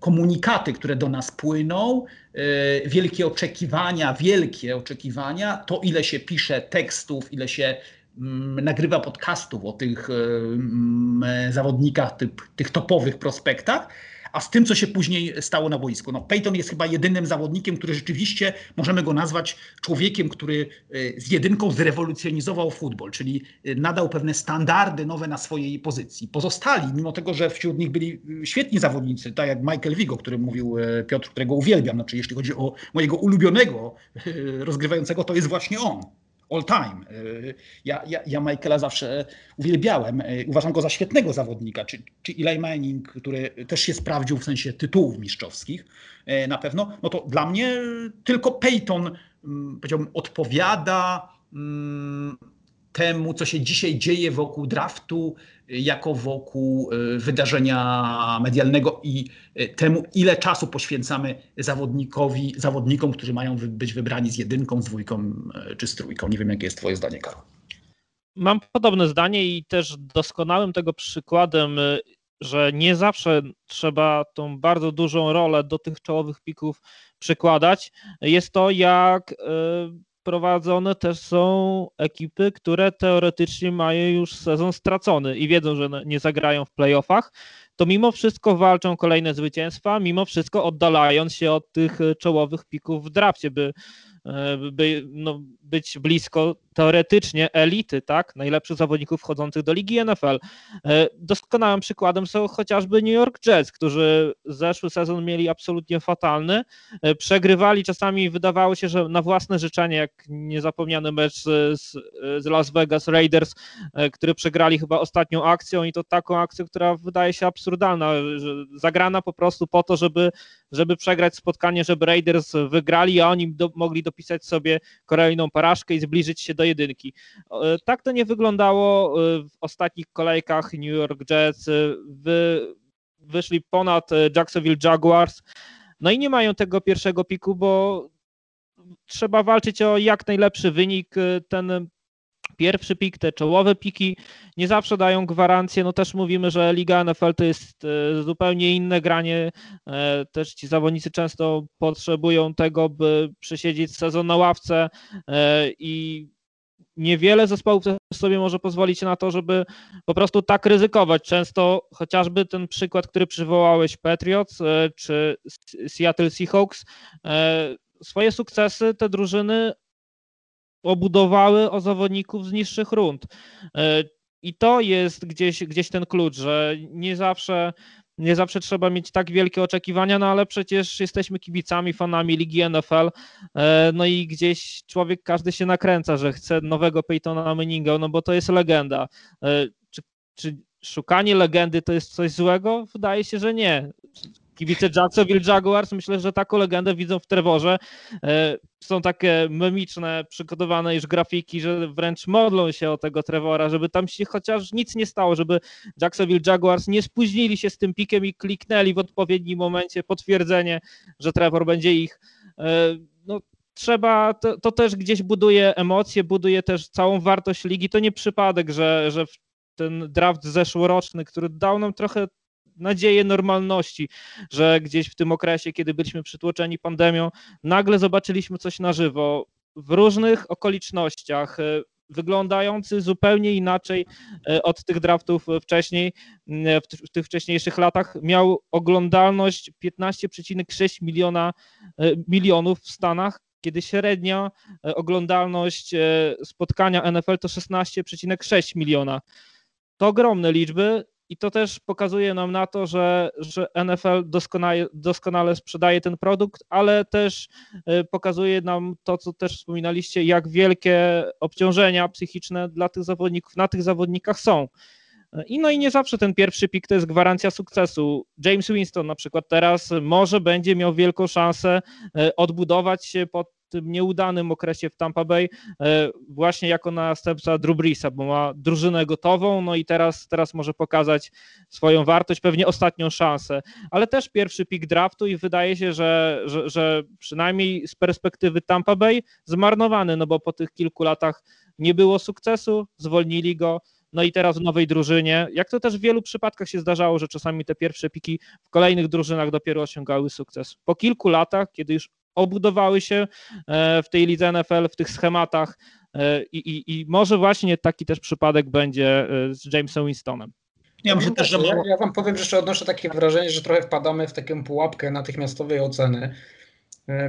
komunikaty, które do nas płyną, y, wielkie oczekiwania, wielkie oczekiwania, to ile się pisze tekstów, ile się mm, nagrywa podcastów o tych y, zawodnikach, tych topowych prospektach, a z tym, co się później stało na boisku. No, Peyton jest chyba jedynym zawodnikiem, który rzeczywiście możemy go nazwać człowiekiem, który e, z jedynką zrewolucjonizował futbol, czyli e, nadał pewne standardy nowe na swojej pozycji. Pozostali, mimo tego, że wśród nich byli e, świetni zawodnicy, tak jak Michael Vigo, o którym mówił Piotr, którego uwielbiam, znaczy jeśli chodzi o mojego ulubionego rozgrywającego, to jest właśnie on all time. Y, ja, ja, ja Michaela zawsze uwielbiałem. Y, uważam go za świetnego zawodnika. Czy, czy Eli Manning, który też się sprawdził w sensie tytułów mistrzowskich y, na pewno, no to dla mnie tylko Peyton mm, powiedziałbym, odpowiada mm, temu, co się dzisiaj dzieje wokół draftu, jako wokół e, wydarzenia medialnego i e, temu, ile czasu poświęcamy zawodnikowi, zawodnikom, którzy mają być wybrani z jedynką, z dwójką czy z trójką. Nie wiem, jakie jest Twoje zdanie, Karol. Mam podobne zdanie i też doskonałym tego przykładem, że nie zawsze trzeba tą bardzo dużą rolę do tych czołowych pików przykładać, jest to, jak prowadzone też są ekipy, które teoretycznie mają już sezon stracony i wiedzą, że nie zagrają w playoffach, to mimo wszystko walczą kolejne zwycięstwa, mimo wszystko oddalając się od tych czołowych pików w drafcie, by E, by no, być blisko teoretycznie elity, tak? Najlepszych zawodników wchodzących do ligi NFL. E, doskonałym przykładem są chociażby New York Jets, którzy zeszły sezon mieli absolutnie fatalny. E, przegrywali czasami, wydawało się, że na własne życzenie, jak niezapomniany mecz z, z Las Vegas Raiders, który przegrali chyba ostatnią akcją i to taką akcją, która wydaje się absurdalna, zagrana po prostu po to, żeby, żeby przegrać spotkanie, żeby Raiders wygrali, a oni do, mogli do dopisać sobie kolejną porażkę i zbliżyć się do jedynki. E, tak to nie wyglądało e, w ostatnich kolejkach New York Jets. E, wy, wyszli ponad Jacksonville Jaguars. No i nie mają tego pierwszego piku, bo trzeba walczyć o jak najlepszy wynik. Ten pierwszy pik, te czołowe piki nie zawsze dają gwarancję. No też mówimy, że Liga NFL to jest zupełnie inne granie. Też ci zawodnicy często potrzebują tego, by przesiedzieć sezon na ławce i niewiele zespołów sobie może pozwolić na to, żeby po prostu tak ryzykować. Często chociażby ten przykład, który przywołałeś, Patriots czy Seattle Seahawks, swoje sukcesy te drużyny obudowały o zawodników z niższych rund. E, I to jest gdzieś, gdzieś ten klucz, że nie zawsze, nie zawsze trzeba mieć tak wielkie oczekiwania, no ale przecież jesteśmy kibicami, fanami ligi NFL, e, no i gdzieś człowiek każdy się nakręca, że chce nowego Peytona Manninga, no bo to jest legenda. E, czy, czy szukanie legendy to jest coś złego? Wydaje się, że nie kibice Jacksonville Jaguars myślę, że taką legendę widzą w Trevorze. E, są takie memiczne, przygotowane już grafiki, że wręcz modlą się o tego Trevora, żeby tam się chociaż nic nie stało, żeby Jacksonville Jaguars nie spóźnili się z tym pikiem i kliknęli w odpowiednim momencie potwierdzenie, że Trevor będzie ich. E, no, trzeba, to, to też gdzieś buduje emocje, buduje też całą wartość ligi. To nie przypadek, że, że ten draft zeszłoroczny, który dał nam trochę nadzieję normalności, że gdzieś w tym okresie, kiedy byliśmy przytłoczeni pandemią, nagle zobaczyliśmy coś na żywo w różnych okolicznościach, e, wyglądający zupełnie inaczej e, od tych draftów wcześniej, w tych wcześniejszych latach. Miał oglądalność 15,6 miliona e, milionów w Stanach, kiedy średnia oglądalność spotkania NFL to 16,6 miliona. To ogromne liczby, i to też pokazuje nam na to, że, że NFL doskonale, doskonale sprzedaje ten produkt, ale też e, pokazuje nam to, co też wspominaliście, jak wielkie obciążenia psychiczne dla tych zawodników, na tych zawodnikach są. I no i nie zawsze ten pierwszy pik to jest gwarancja sukcesu. James Winston na przykład teraz może będzie miał wielką szansę e, odbudować się pod tym nieudanym okresie w Tampa Bay e, właśnie jako następca Drew Breesa, bo ma drużynę gotową, no i teraz, teraz może pokazać swoją wartość, pewnie ostatnią szansę, ale też pierwszy pick draftu i wydaje się, że, że, że przynajmniej z perspektywy Tampa Bay zmarnowany, no bo po tych kilku latach nie było sukcesu, zwolnili go, no i teraz w nowej drużynie, jak to też w wielu przypadkach się zdarzało, że czasami te pierwsze piki w kolejnych drużynach dopiero osiągały sukces. Po kilku latach, kiedy już obudowały się e, w tej lidze NFL, w tych schematach e, i, i, i może właśnie taki też przypadek będzie e, z Jamesem Winstonem. Ja myślę też, że... Ja, ja wam powiem, że jeszcze odnoszę takie wrażenie, że trochę wpadamy w taką pułapkę natychmiastowej oceny.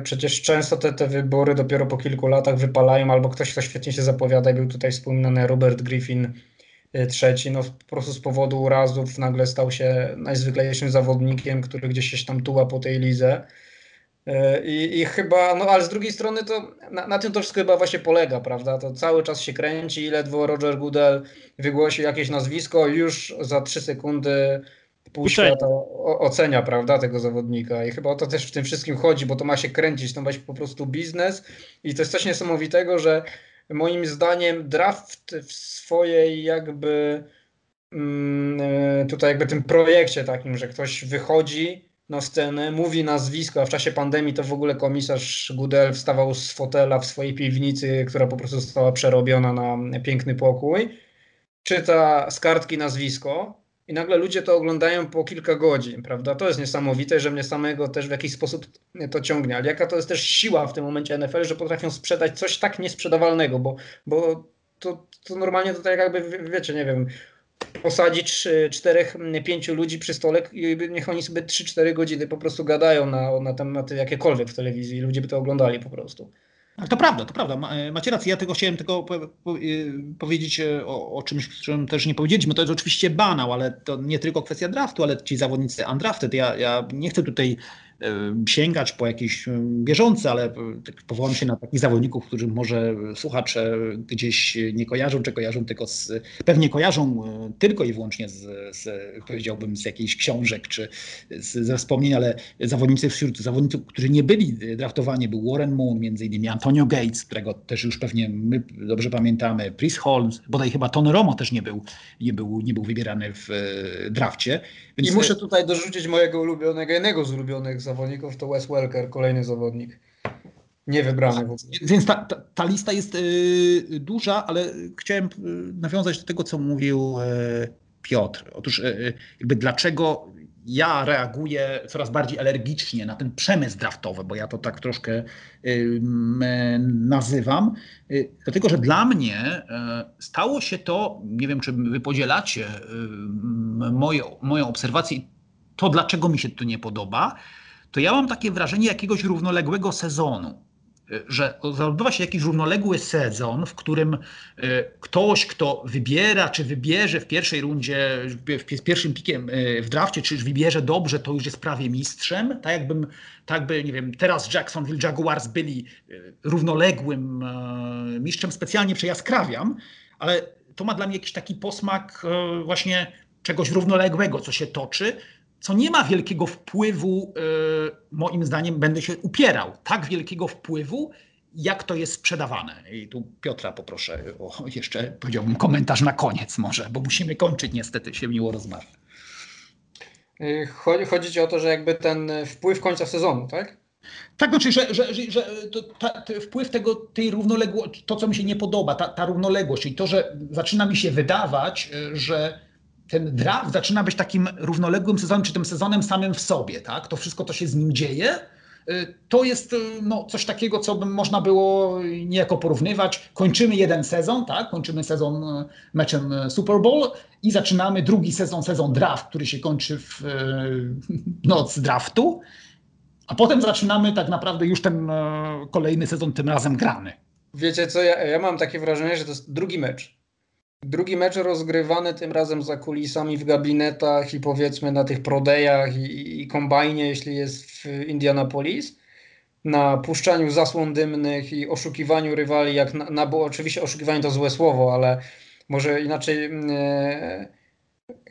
Przecież często te, te wybory dopiero po kilku latach wypalają, albo ktoś, kto świetnie się zapowiada, i był tutaj wspominany Robert Griffin trzeci, no po prostu z powodu urazów nagle stał się najzwyklejszym zawodnikiem, który gdzieś się tam tuła po tej lidze. E, I, I, chyba, no ale z drugiej strony to na, na, tym to wszystko chyba właśnie polega, prawda? To cały czas się kręci ledwo Roger Goodell wygłosi jakieś nazwisko, już za trzy sekundy pół świata ocenia, prawda, tego zawodnika. I chyba o to też w tym wszystkim chodzi, bo to ma się kręcić, to ma się po prostu biznes. I to jest coś niesamowitego, że moim zdaniem draft w swojej jakby mm, e, tutaj jakby tym projekcie takim, że ktoś wychodzi na scenę, mówi nazwisko, a w czasie pandemii to w ogóle komisarz Gudel wstawał z fotela w swojej piwnicy, która po prostu została przerobiona na piękny pokój, czyta z kartki nazwisko i nagle ludzie to oglądają po kilka godzin, prawda? To jest niesamowite, że mnie samego też w jakiś sposób to ciągnie, ale jaka to jest też siła w tym momencie NFL, że potrafią sprzedać coś tak niesprzedawalnego, bo, bo to, to normalnie to tak jakby, wiecie, nie wiem, posadzić czterech, pięciu ludzi przy stole i niech oni sobie 3-4 godziny po prostu gadają na, na tematy jakiekolwiek w telewizji. Ludzie by to oglądali po prostu. To prawda, to prawda. Macie rację. Ja tego chciałem tylko y, powiedzieć e, o, o czymś, o czym też nie powiedzieliśmy. To jest oczywiście banał, ale to nie tylko kwestia draftu, ale ci zawodnicy undrafted. Ja, ja nie chcę tutaj sięgać po jakieś bieżące, ale tak powołam się na takich zawodników, których może słuchacze gdzieś nie kojarzą, czy kojarzą tylko z, pewnie kojarzą e, tylko i wyłącznie z, z powiedziałbym, z jakichś książek, czy z, ze wspomnień, ale zawodnicy wśród zawodników, którzy nie byli draftowani, był Warren Moon, między innymi Antonio Gates, którego też już pewnie my dobrze pamiętamy, Chris Holmes, bodaj chyba Tony Romo też nie był, nie był, nie był wybierany w e, drafcie. Więc... I muszę tutaj dorzucić mojego ulubionego, jednego z ulubionych zawodników to Wes Welker, kolejny zawodnik. niewybrane w ogóle. Więc ta, ta, ta lista jest y, duża, ale chciałem y, nawiązać do tego, co mówił y, Piotr. Otóż y, jakby dlaczego ja reaguję coraz bardziej alergicznie na ten przemysł draftowy, bo ja to tak troszkę nazywam, dlatego że dla mnie stało się to, nie wiem czy wy podzielacie moje, moją obserwację, to dlaczego mi się to nie podoba, to ja mam takie wrażenie jakiegoś równoległego sezonu że odbywa się jakiś równoległy sezon, w którym e, ktoś, kto wybiera, czy wybierze w pierwszej rundzie, w pierwszym pikiem e, w drafcie, czy wybierze dobrze, to już jest prawie mistrzem. Tak jakbym, tak by, nie wiem, teraz Jacksonville Jaguars byli e, równoległym mistrzem, specjalnie przejaskrawiam, ale to ma dla mnie jakiś taki posmak właśnie czegoś równoległego, co się toczy, co nie ma wielkiego wpływu, e, moim zdaniem, będę się upierał, tak wielkiego wpływu, jak to jest sprzedawane. I tu Piotra poproszę o jeszcze, powiedziałbym, komentarz na koniec może, bo musimy kończyć, niestety się miło rozmawia. E, chodzi ci o to, że jakby ten wpływ końca sezonu, tak? Tak, znaczy, że, że, że, że to, ta, wpływ tego, tej równoległości, to co mi się nie podoba, ta, ta równoległość, czyli to, że zaczyna mi się wydawać, e, że ten draft zaczyna być takim równoległym sezonem, czy tym sezonem samym w sobie, tak? To wszystko, co się z nim dzieje, y, to jest y, no, coś takiego, co by można było niejako porównywać. Kończymy jeden sezon, tak? Kończymy sezon y, meczem Super Bowl i zaczynamy drugi sezon, sezon draft, który się kończy w noc draftu, a potem zaczynamy tak naprawdę już ten kolejny sezon tym razem grany. Wiecie co, ja, ja mam takie wrażenie, że to jest drugi mecz. Drugi mecz rozgrywany tym razem za kulisami w gabinetach i powiedzmy na tych prodejach i, i kombajnie, jeśli jest w Indianapolis, na puszczaniu zasłon dymnych i oszukiwaniu rywali, jak na, na bo oczywiście oszukiwanie to złe słowo, ale może inaczej e,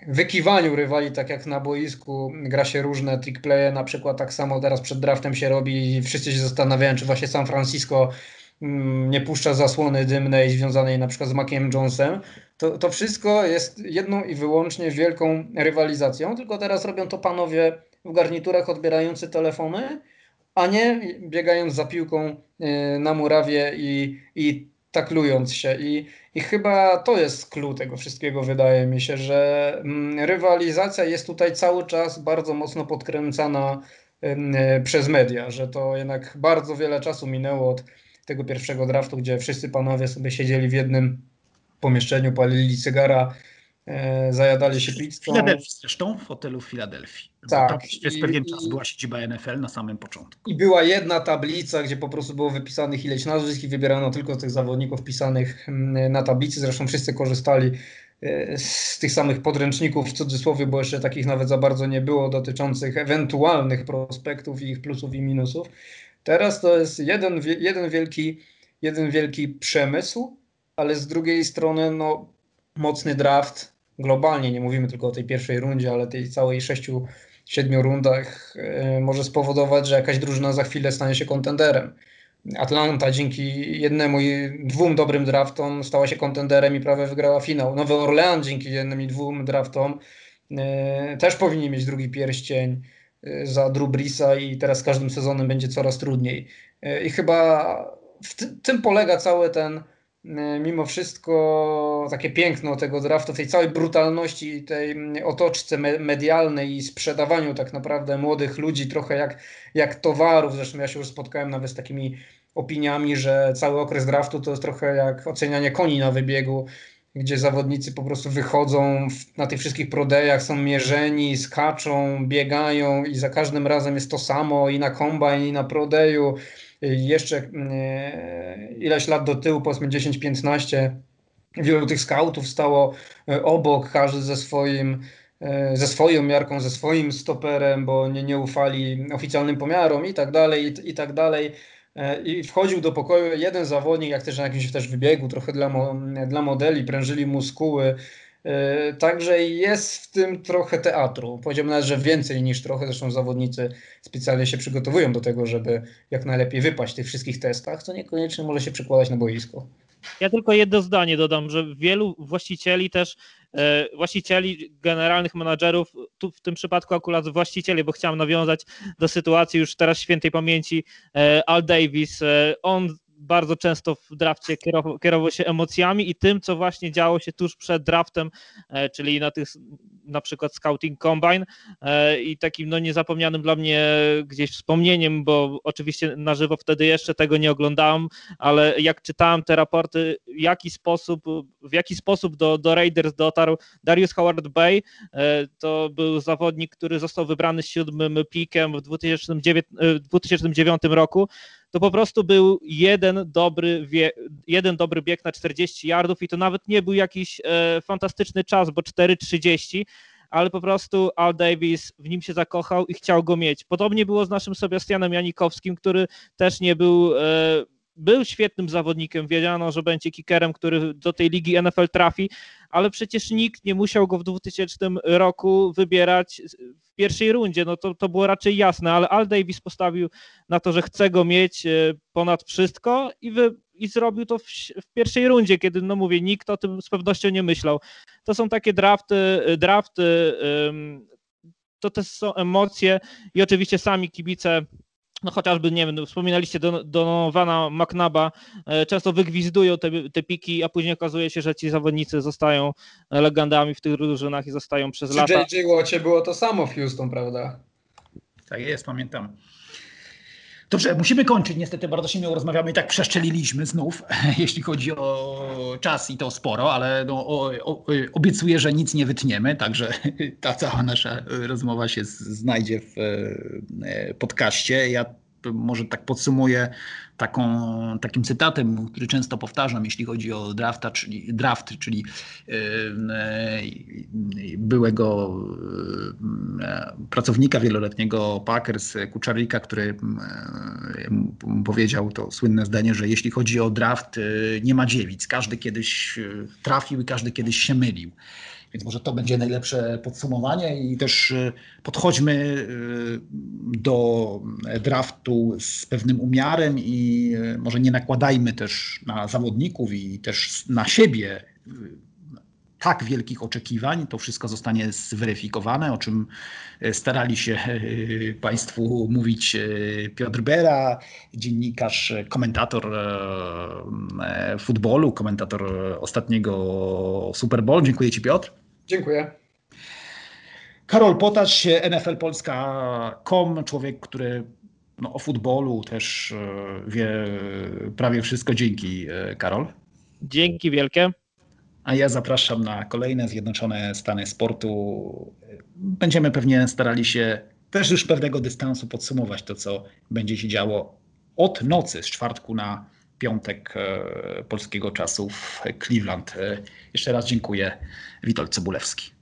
wykiwaniu rywali, tak jak na boisku gra się różne trickplaye, na przykład tak samo teraz przed draftem się robi i wszyscy się zastanawiają, czy właśnie San Francisco mm, nie puszcza zasłony dymnej związanej na przykład z Maciem Jonesem, to, to wszystko jest jedną i wyłącznie wielką rywalizacją, tylko teraz robią to panowie w garniturach odbierający telefony, a nie biegając za piłką e, na murawie i, i taklując się. I, I chyba to jest clue tego wszystkiego, wydaje mi się, że mm, rywalizacja jest tutaj cały czas bardzo mocno podkręcana e, przez media, że to jednak bardzo wiele czasu minęło od tego pierwszego draftu, gdzie wszyscy panowie sobie siedzieli w jednym pomieszczeniu, palili cygara, e, zajadali się pizzą. W Filadelfii zresztą, w hotelu w Filadelfii. Tak. Tam przez pewien czas była siedziba NFL na samym początku. I była jedna tablica, gdzie po prostu było wypisanych ileś nazwisk i wybierano tylko tych zawodników wpisanych mm, na tablicy. Zresztą wszyscy korzystali e, z tych samych podręczników w cudzysłowie, bo jeszcze takich nawet za bardzo nie było dotyczących ewentualnych prospektów i ich plusów i minusów. Teraz to jest jeden, jeden, wielki, jeden wielki przemysł, ale z drugiej strony no, mocny draft globalnie, nie mówimy tylko o tej pierwszej rundzie, ale tej całej sześciu, siedmiu rundach yy, może spowodować, że jakaś drużyna za chwilę stanie się kontenderem. Atlanta dzięki jednemu i dwóm dobrym draftom stała się kontenderem i prawie wygrała finał. Nowy Orlean dzięki jednym i dwóm draftom yy, też powinni mieć drugi pierścień yy, za Drew Brisa i teraz każdym sezonem będzie coraz trudniej. I chyba w tym polega cały ten mimo wszystko takie piękno tego draftu, tej całej brutalności, tej mm, otoczce medialnej i sprzedawaniu tak naprawdę młodych ludzi trochę jak, jak towarów. Zresztą ja się już spotkałem nawet z takimi opiniami, że cały okres draftu to jest trochę jak ocenianie koni na wybiegu, gdzie zawodnicy po prostu wychodzą na tych wszystkich prodejach, są mierzeni, skaczą, biegają i za każdym razem jest to samo i na kombajn, i na prodeju jeszcze e, ileś lat do tyłu, powiedzmy 10-15, wielu tych scoutów stało e, obok, każdy ze swoim e, ze swoją miarką, ze swoim stoperem, bo nie, nie ufali oficjalnym pomiarom i tak dalej, i, i tak dalej. I wchodził do pokoju jeden zawodnik, jak też na jakimś też wybiegu, trochę dla, dla modeli, prężyli muskuły, także jest w tym trochę teatru. Powiedziałbym nawet, że więcej niż trochę. Zresztą zawodnicy specjalnie się przygotowują do tego, żeby jak najlepiej wypaść w tych wszystkich testach, co niekoniecznie może się przekładać na boisko. Ja tylko jedno zdanie dodam, że wielu właścicieli też, e, właścicieli, generalnych menadżerów, tu w tym przypadku akurat właścicieli, bo chciałem nawiązać do sytuacji już teraz świętej pamięci e, Al Davis, e, on bardzo często w drafcie kierował, kierował, się emocjami i tym, co właśnie działo się tuż przed draftem, e, czyli na tych na przykład Scouting Combine e, i takim no niezapomnianym dla mnie gdzieś wspomnieniem, bo oczywiście na żywo wtedy jeszcze tego nie oglądałem, ale jak czytałem te raporty, w jaki sposób, w jaki sposób do, do Raiders dotarł Darius Howard Bay, e, to był zawodnik, który został wybrany siódmym pikiem w 2009, w 2009 roku, to po prostu był jeden dobry, wie, jeden dobry bieg na 40 yardów i to nawet nie był jakiś e, fantastyczny czas, bo 4,30, ale po prostu Al Davis w nim się zakochał i chciał go mieć. Podobnie było z naszym Sebastianem Janikowskim, który też nie był e, był świetnym zawodnikiem, wiedziano, że będzie kickerem, który do tej ligi NFL trafi, ale przecież nikt nie musiał go w 2000 roku wybierać pierwszej rundzie, no to, to było raczej jasne, ale Al Davis postawił na to, że chce go mieć e, ponad wszystko i, wy, i zrobił to w, w, pierwszej rundzie, kiedy, no mówię, nikt o tym z pewnością nie myślał. To są takie drafty, drafty to też są emocje i oczywiście sami kibice no chociażby, nie wiem, wspominaliście Donowana McNaba, e, często wygwizdują te, te piki, a później okazuje się, że ci zawodnicy zostają legendami w tych drużynach i zostają przez Przy lata. Przy J.J. Wattie było to samo w Houston, prawda? Tak jest, pamiętam. Dobrze, musimy kończyć. Niestety bardzo się miło rozmawiamy i tak przeszczeliliśmy znów, jeśli chodzi o czas i to sporo, ale no, o, o, obiecuję, że nic nie wytniemy, także ta cała nasza rozmowa się znajdzie w e, podcaście. Ja może tak podsumuję taką, takim cytatem, który często powtarzam, jeśli chodzi o drafta, czyli, draft, czyli byłego pracownika wieloletniego Packers, Kuczarika, który powiedział to słynne zdanie, że jeśli chodzi o draft, nie ma dziewic. Każdy kiedyś trafił i każdy kiedyś się mylił. Więc może to będzie najlepsze podsumowanie i też y, podchodźmy y, do draftu z pewnym umiarem i y, może nie nakładajmy też na zawodników i też na siebie tak wielkich oczekiwań. To wszystko zostanie zweryfikowane, o czym starali się Państwu mówić Piotr Bera, dziennikarz, komentator futbolu, komentator ostatniego Super Bowl. Dziękuję Ci Piotr. Dziękuję. Karol Potacz, NFL Polska.com, człowiek, który no, o futbolu też e, wie prawie wszystko. Dzięki, e, Karol. Dzięki wielkie. A ja zapraszam na kolejne Zjednoczone Stany Sportu. Będziemy pewnie starali się też już pewnego dystansu podsumować to, co będzie się działo od nocy z czwartku na piątek e, polskiego czasu w Cleveland. Jeszcze raz dziękuję. Witold Cebulewski.